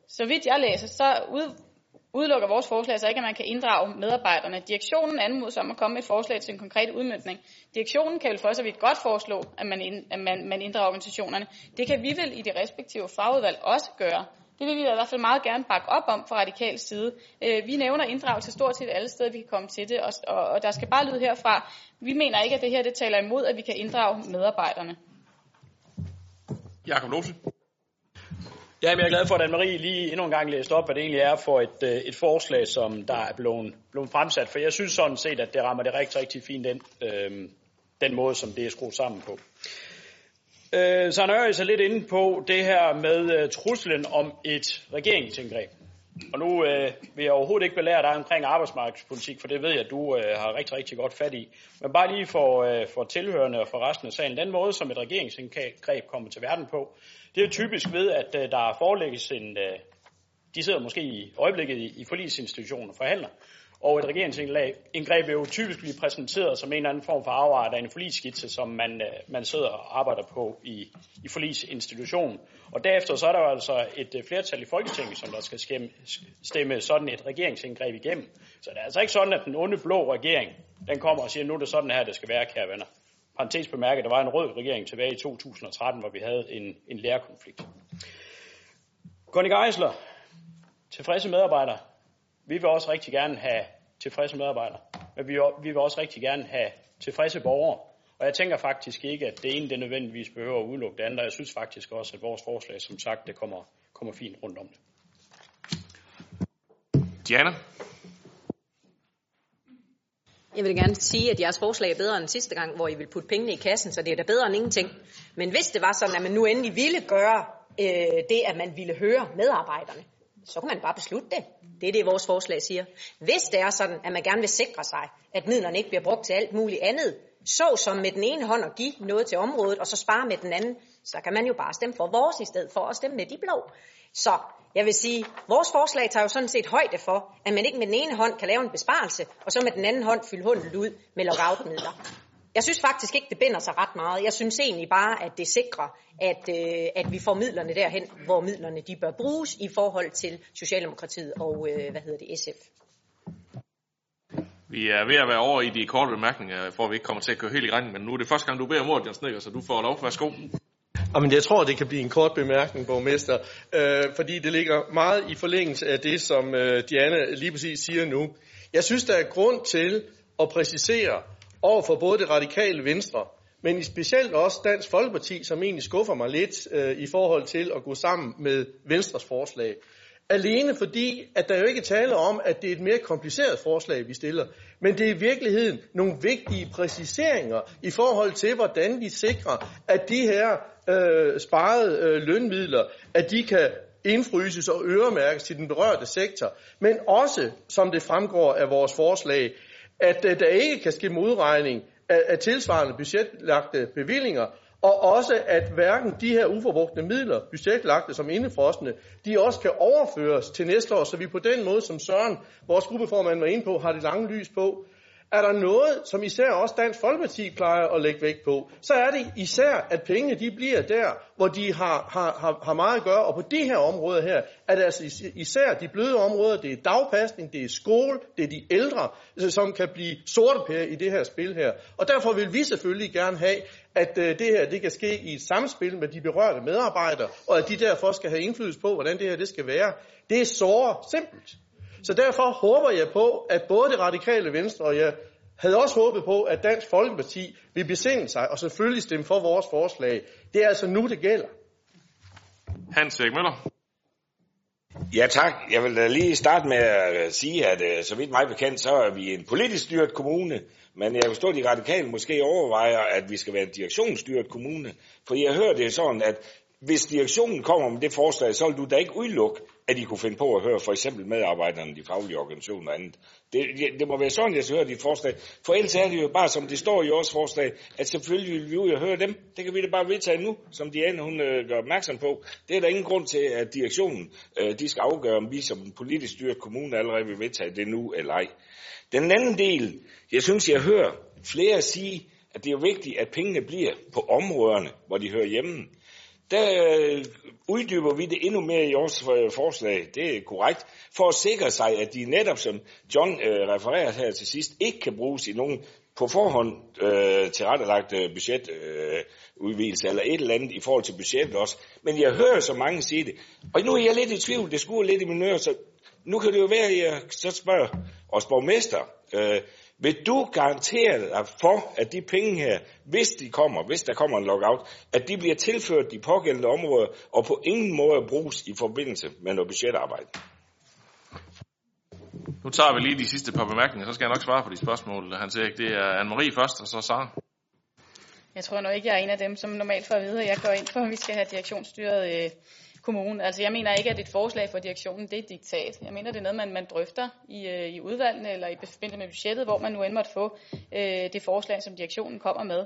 Så vidt jeg læser, så ud, udelukker vores forslag så ikke, at man kan inddrage medarbejderne. Direktionen anmodes om at komme med et forslag til en konkret udmyndning. Direktionen kan vel for så vidt godt foreslå, at man, ind, at man, man inddrager organisationerne. Det kan vi vel i de respektive fagudvalg også gøre. Det vil vi i hvert fald meget gerne bakke op om fra radikal side. Øh, vi nævner inddragelse stort set alle steder, vi kan komme til det, og, der skal bare lyde herfra. Vi mener ikke, at det her det taler imod, at vi kan inddrage medarbejderne. Jakob Lose. Ja, men jeg er glad for, at Anne-Marie lige endnu en gang læste op, hvad det egentlig er for et, øh, et forslag, som der er blevet, blevet fremsat. For jeg synes sådan set, at det rammer det rigtig, rigtig fint den, øh, den måde, som det er skruet sammen på. Øh, så han er så altså lidt inde på det her med øh, truslen om et regeringsindgreb. Og nu øh, vil jeg overhovedet ikke belære dig omkring arbejdsmarkedspolitik, for det ved jeg, at du øh, har rigtig, rigtig godt fat i. Men bare lige for, øh, for tilhørende og for resten af sagen, den måde, som et regeringsindgreb kommer til verden på, det er typisk ved, at øh, der forelægges en, øh, de sidder måske i øjeblikket i, i forlisinstitutioner og forhandler, og et regeringsindgreb vil jo typisk blive præsenteret som en eller anden form for afart af en forligsskitse, som man, øh, man sidder og arbejder på i, i forlisinstitutionen. Og derefter så er der jo altså et øh, flertal i Folketinget, som der skal stemme sådan et regeringsindgreb igennem. Så det er altså ikke sådan, at den onde blå regering, den kommer og siger, nu er det sådan her, det skal være, kære venner. Parenthes bemærket, der var en rød regering tilbage i 2013, hvor vi havde en, en lærerkonflikt. Conny Geisler, tilfredse medarbejdere, vi vil også rigtig gerne have tilfredse medarbejdere, men vi, vi vil også rigtig gerne have tilfredse borgere. Og jeg tænker faktisk ikke, at det ene det nødvendigvis behøver at udelukke det andet. Jeg synes faktisk også, at vores forslag, som sagt, det kommer, kommer fint rundt om det. Diana? Jeg vil gerne sige, at jeres forslag er bedre end sidste gang, hvor I vil putte pengene i kassen, så det er da bedre end ingenting. Men hvis det var sådan, at man nu endelig ville gøre øh, det, at man ville høre medarbejderne, så kan man bare beslutte det. Det er det, vores forslag siger. Hvis det er sådan, at man gerne vil sikre sig, at midlerne ikke bliver brugt til alt muligt andet, så som med den ene hånd at give noget til området, og så spare med den anden, så kan man jo bare stemme for vores i stedet for at stemme med de blå. Så jeg vil sige, vores forslag tager jo sådan set højde for, at man ikke med den ene hånd kan lave en besparelse, og så med den anden hånd fylde hullet ud med lockout-midler. Jeg synes faktisk ikke, det binder sig ret meget. Jeg synes egentlig bare, at det sikrer, at, øh, at vi får midlerne derhen, hvor midlerne de bør bruges i forhold til Socialdemokratiet og øh, hvad hedder det, SF. Vi er ved at være over i de korte bemærkninger, for at vi ikke kommer til at køre helt i regning, men nu er det første gang, du beder om ordet, Jens Snikker, så du får lov. Værsgo. Jamen, jeg tror, det kan blive en kort bemærkning, borgmester, øh, fordi det ligger meget i forlængelse af det, som øh, Diana lige præcis siger nu. Jeg synes, der er grund til at præcisere over for både det radikale venstre, men i specielt også Dansk Folkeparti, som egentlig skuffer mig lidt øh, i forhold til at gå sammen med Venstres forslag. Alene fordi, at der jo ikke taler om, at det er et mere kompliceret forslag, vi stiller, men det er i virkeligheden nogle vigtige præciseringer i forhold til, hvordan vi sikrer, at de her øh, sparede øh, lønmidler, at de kan indfryses og øremærkes til den berørte sektor, men også, som det fremgår af vores forslag, at øh, der ikke kan ske modregning af, af tilsvarende budgetlagte bevillinger, og også at hverken de her uforbrugte midler, budgetlagte som indefrostende, de også kan overføres til næste år, så vi på den måde, som Søren, vores gruppeformand, var inde på, har det lange lys på. Er der noget, som især også Dansk Folkeparti plejer at lægge vægt på, så er det især, at pengene de bliver der, hvor de har, har, har, har meget at gøre. Og på de her områder her, er det altså især de bløde områder, det er dagpasning, det er skole, det er de ældre, øh, som kan blive sortepære i det her spil her. Og derfor vil vi selvfølgelig gerne have, at øh, det her det kan ske i et samspil med de berørte medarbejdere, og at de derfor skal have indflydelse på, hvordan det her det skal være. Det er såre simpelt. Så derfor håber jeg på, at både det radikale venstre, og jeg havde også håbet på, at Dansk Folkeparti vil besinde sig og selvfølgelig stemme for vores forslag. Det er altså nu, det gælder. Hans Møller. Ja tak. Jeg vil da lige starte med at sige, at øh, så vidt mig bekendt, så er vi en politisk styret kommune, men jeg forstår, at de radikale måske overvejer, at vi skal være en direktionsstyret kommune. For jeg hører det sådan, at hvis direktionen kommer med det forslag, så vil du da ikke udelukke, at de kunne finde på at høre for eksempel medarbejderne, de faglige organisationer og andet. Det, det, det må være sådan, jeg skal høre dit forslag. For ellers er det jo bare, som det står i vores forslag, at selvfølgelig vil vi ud og høre dem. Det kan vi da bare vedtage nu, som Diane hun øh, gør opmærksom på. Det er der ingen grund til, at direktionen øh, de skal afgøre, om vi som politisk styret kommune allerede vil vedtage det nu eller ej. Den anden del, jeg synes, jeg hører flere sige, at det er vigtigt, at pengene bliver på områderne, hvor de hører hjemme der øh, uddyber vi det endnu mere i vores øh, forslag. Det er korrekt. For at sikre sig, at de netop, som John øh, refererer her til sidst, ikke kan bruges i nogen på forhånd øh, tilrettelagt øh, budgetudvidelse øh, eller et eller andet i forhold til budgettet også. Men jeg hører så mange sige det. Og nu er jeg lidt i tvivl. Det skuer lidt i min øre, så nu kan det jo være, at jeg så spørger os borgmester. Øh, vil du garantere dig for, at de penge her, hvis de kommer, hvis der kommer en lockout, at de bliver tilført de pågældende områder, og på ingen måde bruges i forbindelse med noget budgetarbejde? Nu tager vi lige de sidste par bemærkninger, så skal jeg nok svare på de spørgsmål. Han siger ikke, det er Anne-Marie først, og så Sara. Jeg tror nok ikke, jeg er en af dem, som normalt får at vide, at jeg går ind for, at vi skal have direktionsstyret øh, kommunen. Altså jeg mener ikke, at et forslag for direktionen, det er et diktat. Jeg mener, det er noget, man, man drøfter i, øh, i udvalgene eller i forbindelse med budgettet, hvor man nu end måtte få øh, det forslag, som direktionen kommer med.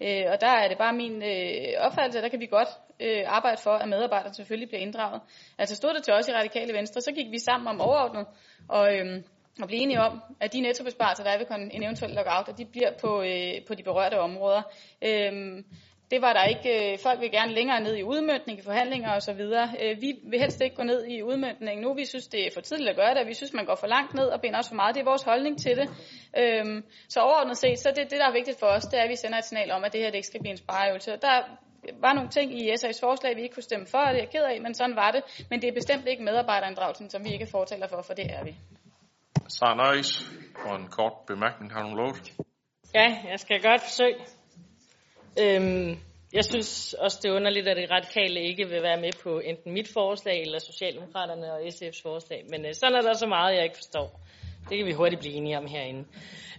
Øh, og der er det bare min øh, opfattelse, at der kan vi godt øh, arbejde for, at medarbejderne selvfølgelig bliver inddraget. Altså stod det til os i Radikale Venstre, så gik vi sammen om overordnet og, øh, og blive enige om, at de nettobesparelser, der er ved en eventuel lockout, at de bliver på, øh, på de berørte områder. Øh, det var der ikke. Øh, folk vil gerne længere ned i udmyndning, i forhandlinger osv. Øh, vi vil helst ikke gå ned i udmyndning nu. Vi synes, det er for tidligt at gøre det, vi synes, man går for langt ned og binder os for meget. Det er vores holdning til det. Øhm, så overordnet set, så det, det, der er vigtigt for os, det er, at vi sender et signal om, at det her det ikke skal blive en spareøvelse. Der var nogle ting i SA's forslag, vi ikke kunne stemme for, og det er jeg ked af, men sådan var det. Men det er bestemt ikke medarbejderinddragelsen, som vi ikke fortæller for, for det er vi. Sara Nøjes, for en kort bemærkning. Har du lovet? Ja, jeg skal godt forsøge. Øhm, jeg synes også, det er underligt, at det radikale ikke vil være med på enten mit forslag eller Socialdemokraterne og SF's forslag. Men øh, sådan er der så meget, jeg ikke forstår. Det kan vi hurtigt blive enige om herinde.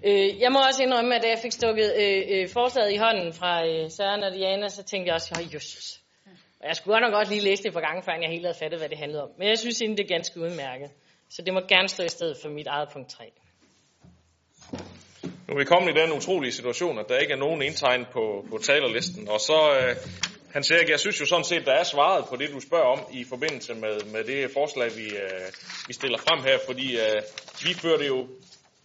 Øh, jeg må også indrømme, at da jeg fik stukket øh, øh, forslaget i hånden fra øh, Søren og Diana, så tænkte jeg også, at just. Og jeg skulle nok godt lige læse det for gange, før jeg helt havde fattet, hvad det handlede om. Men jeg synes egentlig, det er ganske udmærket. Så det må gerne stå i stedet for mit eget punkt 3. Nu er vi kommet i den utrolige situation, at der ikke er nogen indtegn på, på talerlisten. Og så, øh, han siger, jeg synes jo sådan set, der er svaret på det, du spørger om i forbindelse med, med det forslag, vi, øh, vi stiller frem her. Fordi øh, vi fører det jo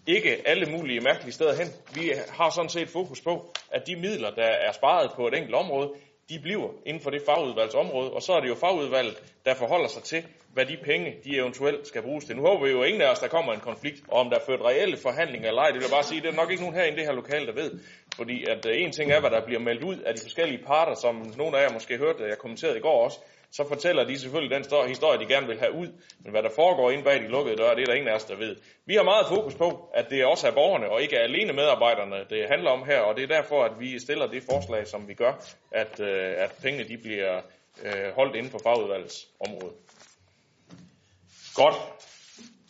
ikke alle mulige mærkelige steder hen. Vi har sådan set fokus på, at de midler, der er sparet på et enkelt område, de bliver inden for det fagudvalgsområde, og så er det jo fagudvalget, der forholder sig til, hvad de penge, de eventuelt skal bruges til. Nu håber vi jo ingen af os, der kommer en konflikt, og om der er ført reelle forhandlinger eller ej, det vil jeg bare sige, det er nok ikke nogen her i det her lokale, der ved. Fordi at øh, en ting er, hvad der bliver meldt ud af de forskellige parter, som nogle af jer måske hørte, jeg kommenterede i går også, så fortæller de selvfølgelig den historie, de gerne vil have ud. Men hvad der foregår inde bag de lukkede døre, det er der ingen af os, der ved. Vi har meget fokus på, at det også er borgerne, og ikke alene medarbejderne, det handler om her, og det er derfor, at vi stiller det forslag, som vi gør, at, øh, at pengene de bliver øh, holdt inden for fagudvalgets område. Godt.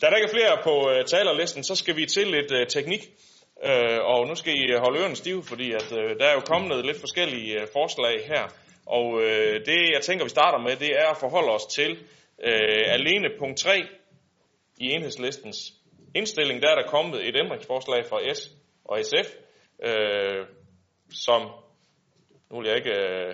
Da der ikke er flere på øh, talerlisten, så skal vi til lidt øh, teknik. Øh, og nu skal I holde ørerne stive, fordi at, øh, der er jo kommet lidt forskellige øh, forslag her. Og øh, det, jeg tænker, vi starter med, det er at forholde os til øh, alene punkt 3 i enhedslistens indstilling. Der er der kommet et ændringsforslag fra S og SF, øh, som, nu vil jeg ikke øh,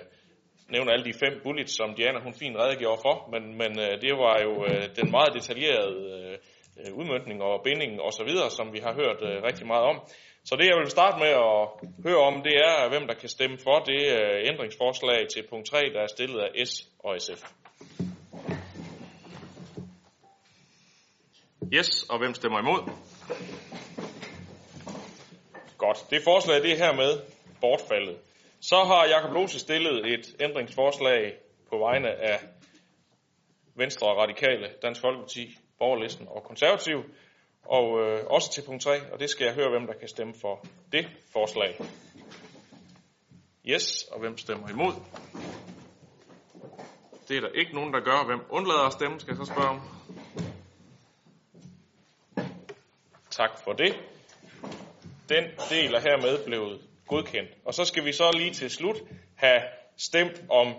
nævne alle de fem bullets, som Diana hun fint redegjorde for, men, men øh, det var jo øh, den meget detaljerede øh, øh udmyndning og binding osv., som vi har hørt øh, rigtig meget om. Så det, jeg vil starte med at høre om, det er, hvem der kan stemme for det øh, ændringsforslag til punkt 3, der er stillet af S og SF. Yes, og hvem stemmer imod? Godt. Det forslag, det er hermed bortfaldet. Så har Jakob Lose stillet et ændringsforslag på vegne af Venstre og Radikale, Dansk Folkeparti, Borgerlisten og Konservativ, og øh, også til punkt 3, og det skal jeg høre, hvem der kan stemme for det forslag. Yes, og hvem stemmer imod? Det er der ikke nogen, der gør. Hvem undlader at stemme, skal jeg så spørge om. Tak for det. Den del er hermed blevet godkendt. Og så skal vi så lige til slut have stemt om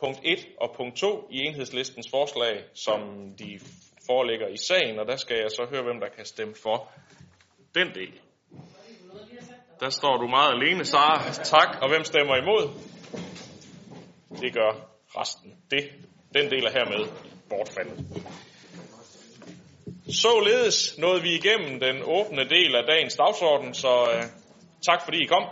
punkt 1 og punkt 2 i enhedslistens forslag, som de foreligger i sagen, og der skal jeg så høre, hvem der kan stemme for den del. Der står du meget alene, Sara. Tak. Og hvem stemmer imod? Det gør resten. Det, den del er hermed bortfaldet. Således nåede vi igennem den åbne del af dagens dagsorden, så uh, tak fordi I kom.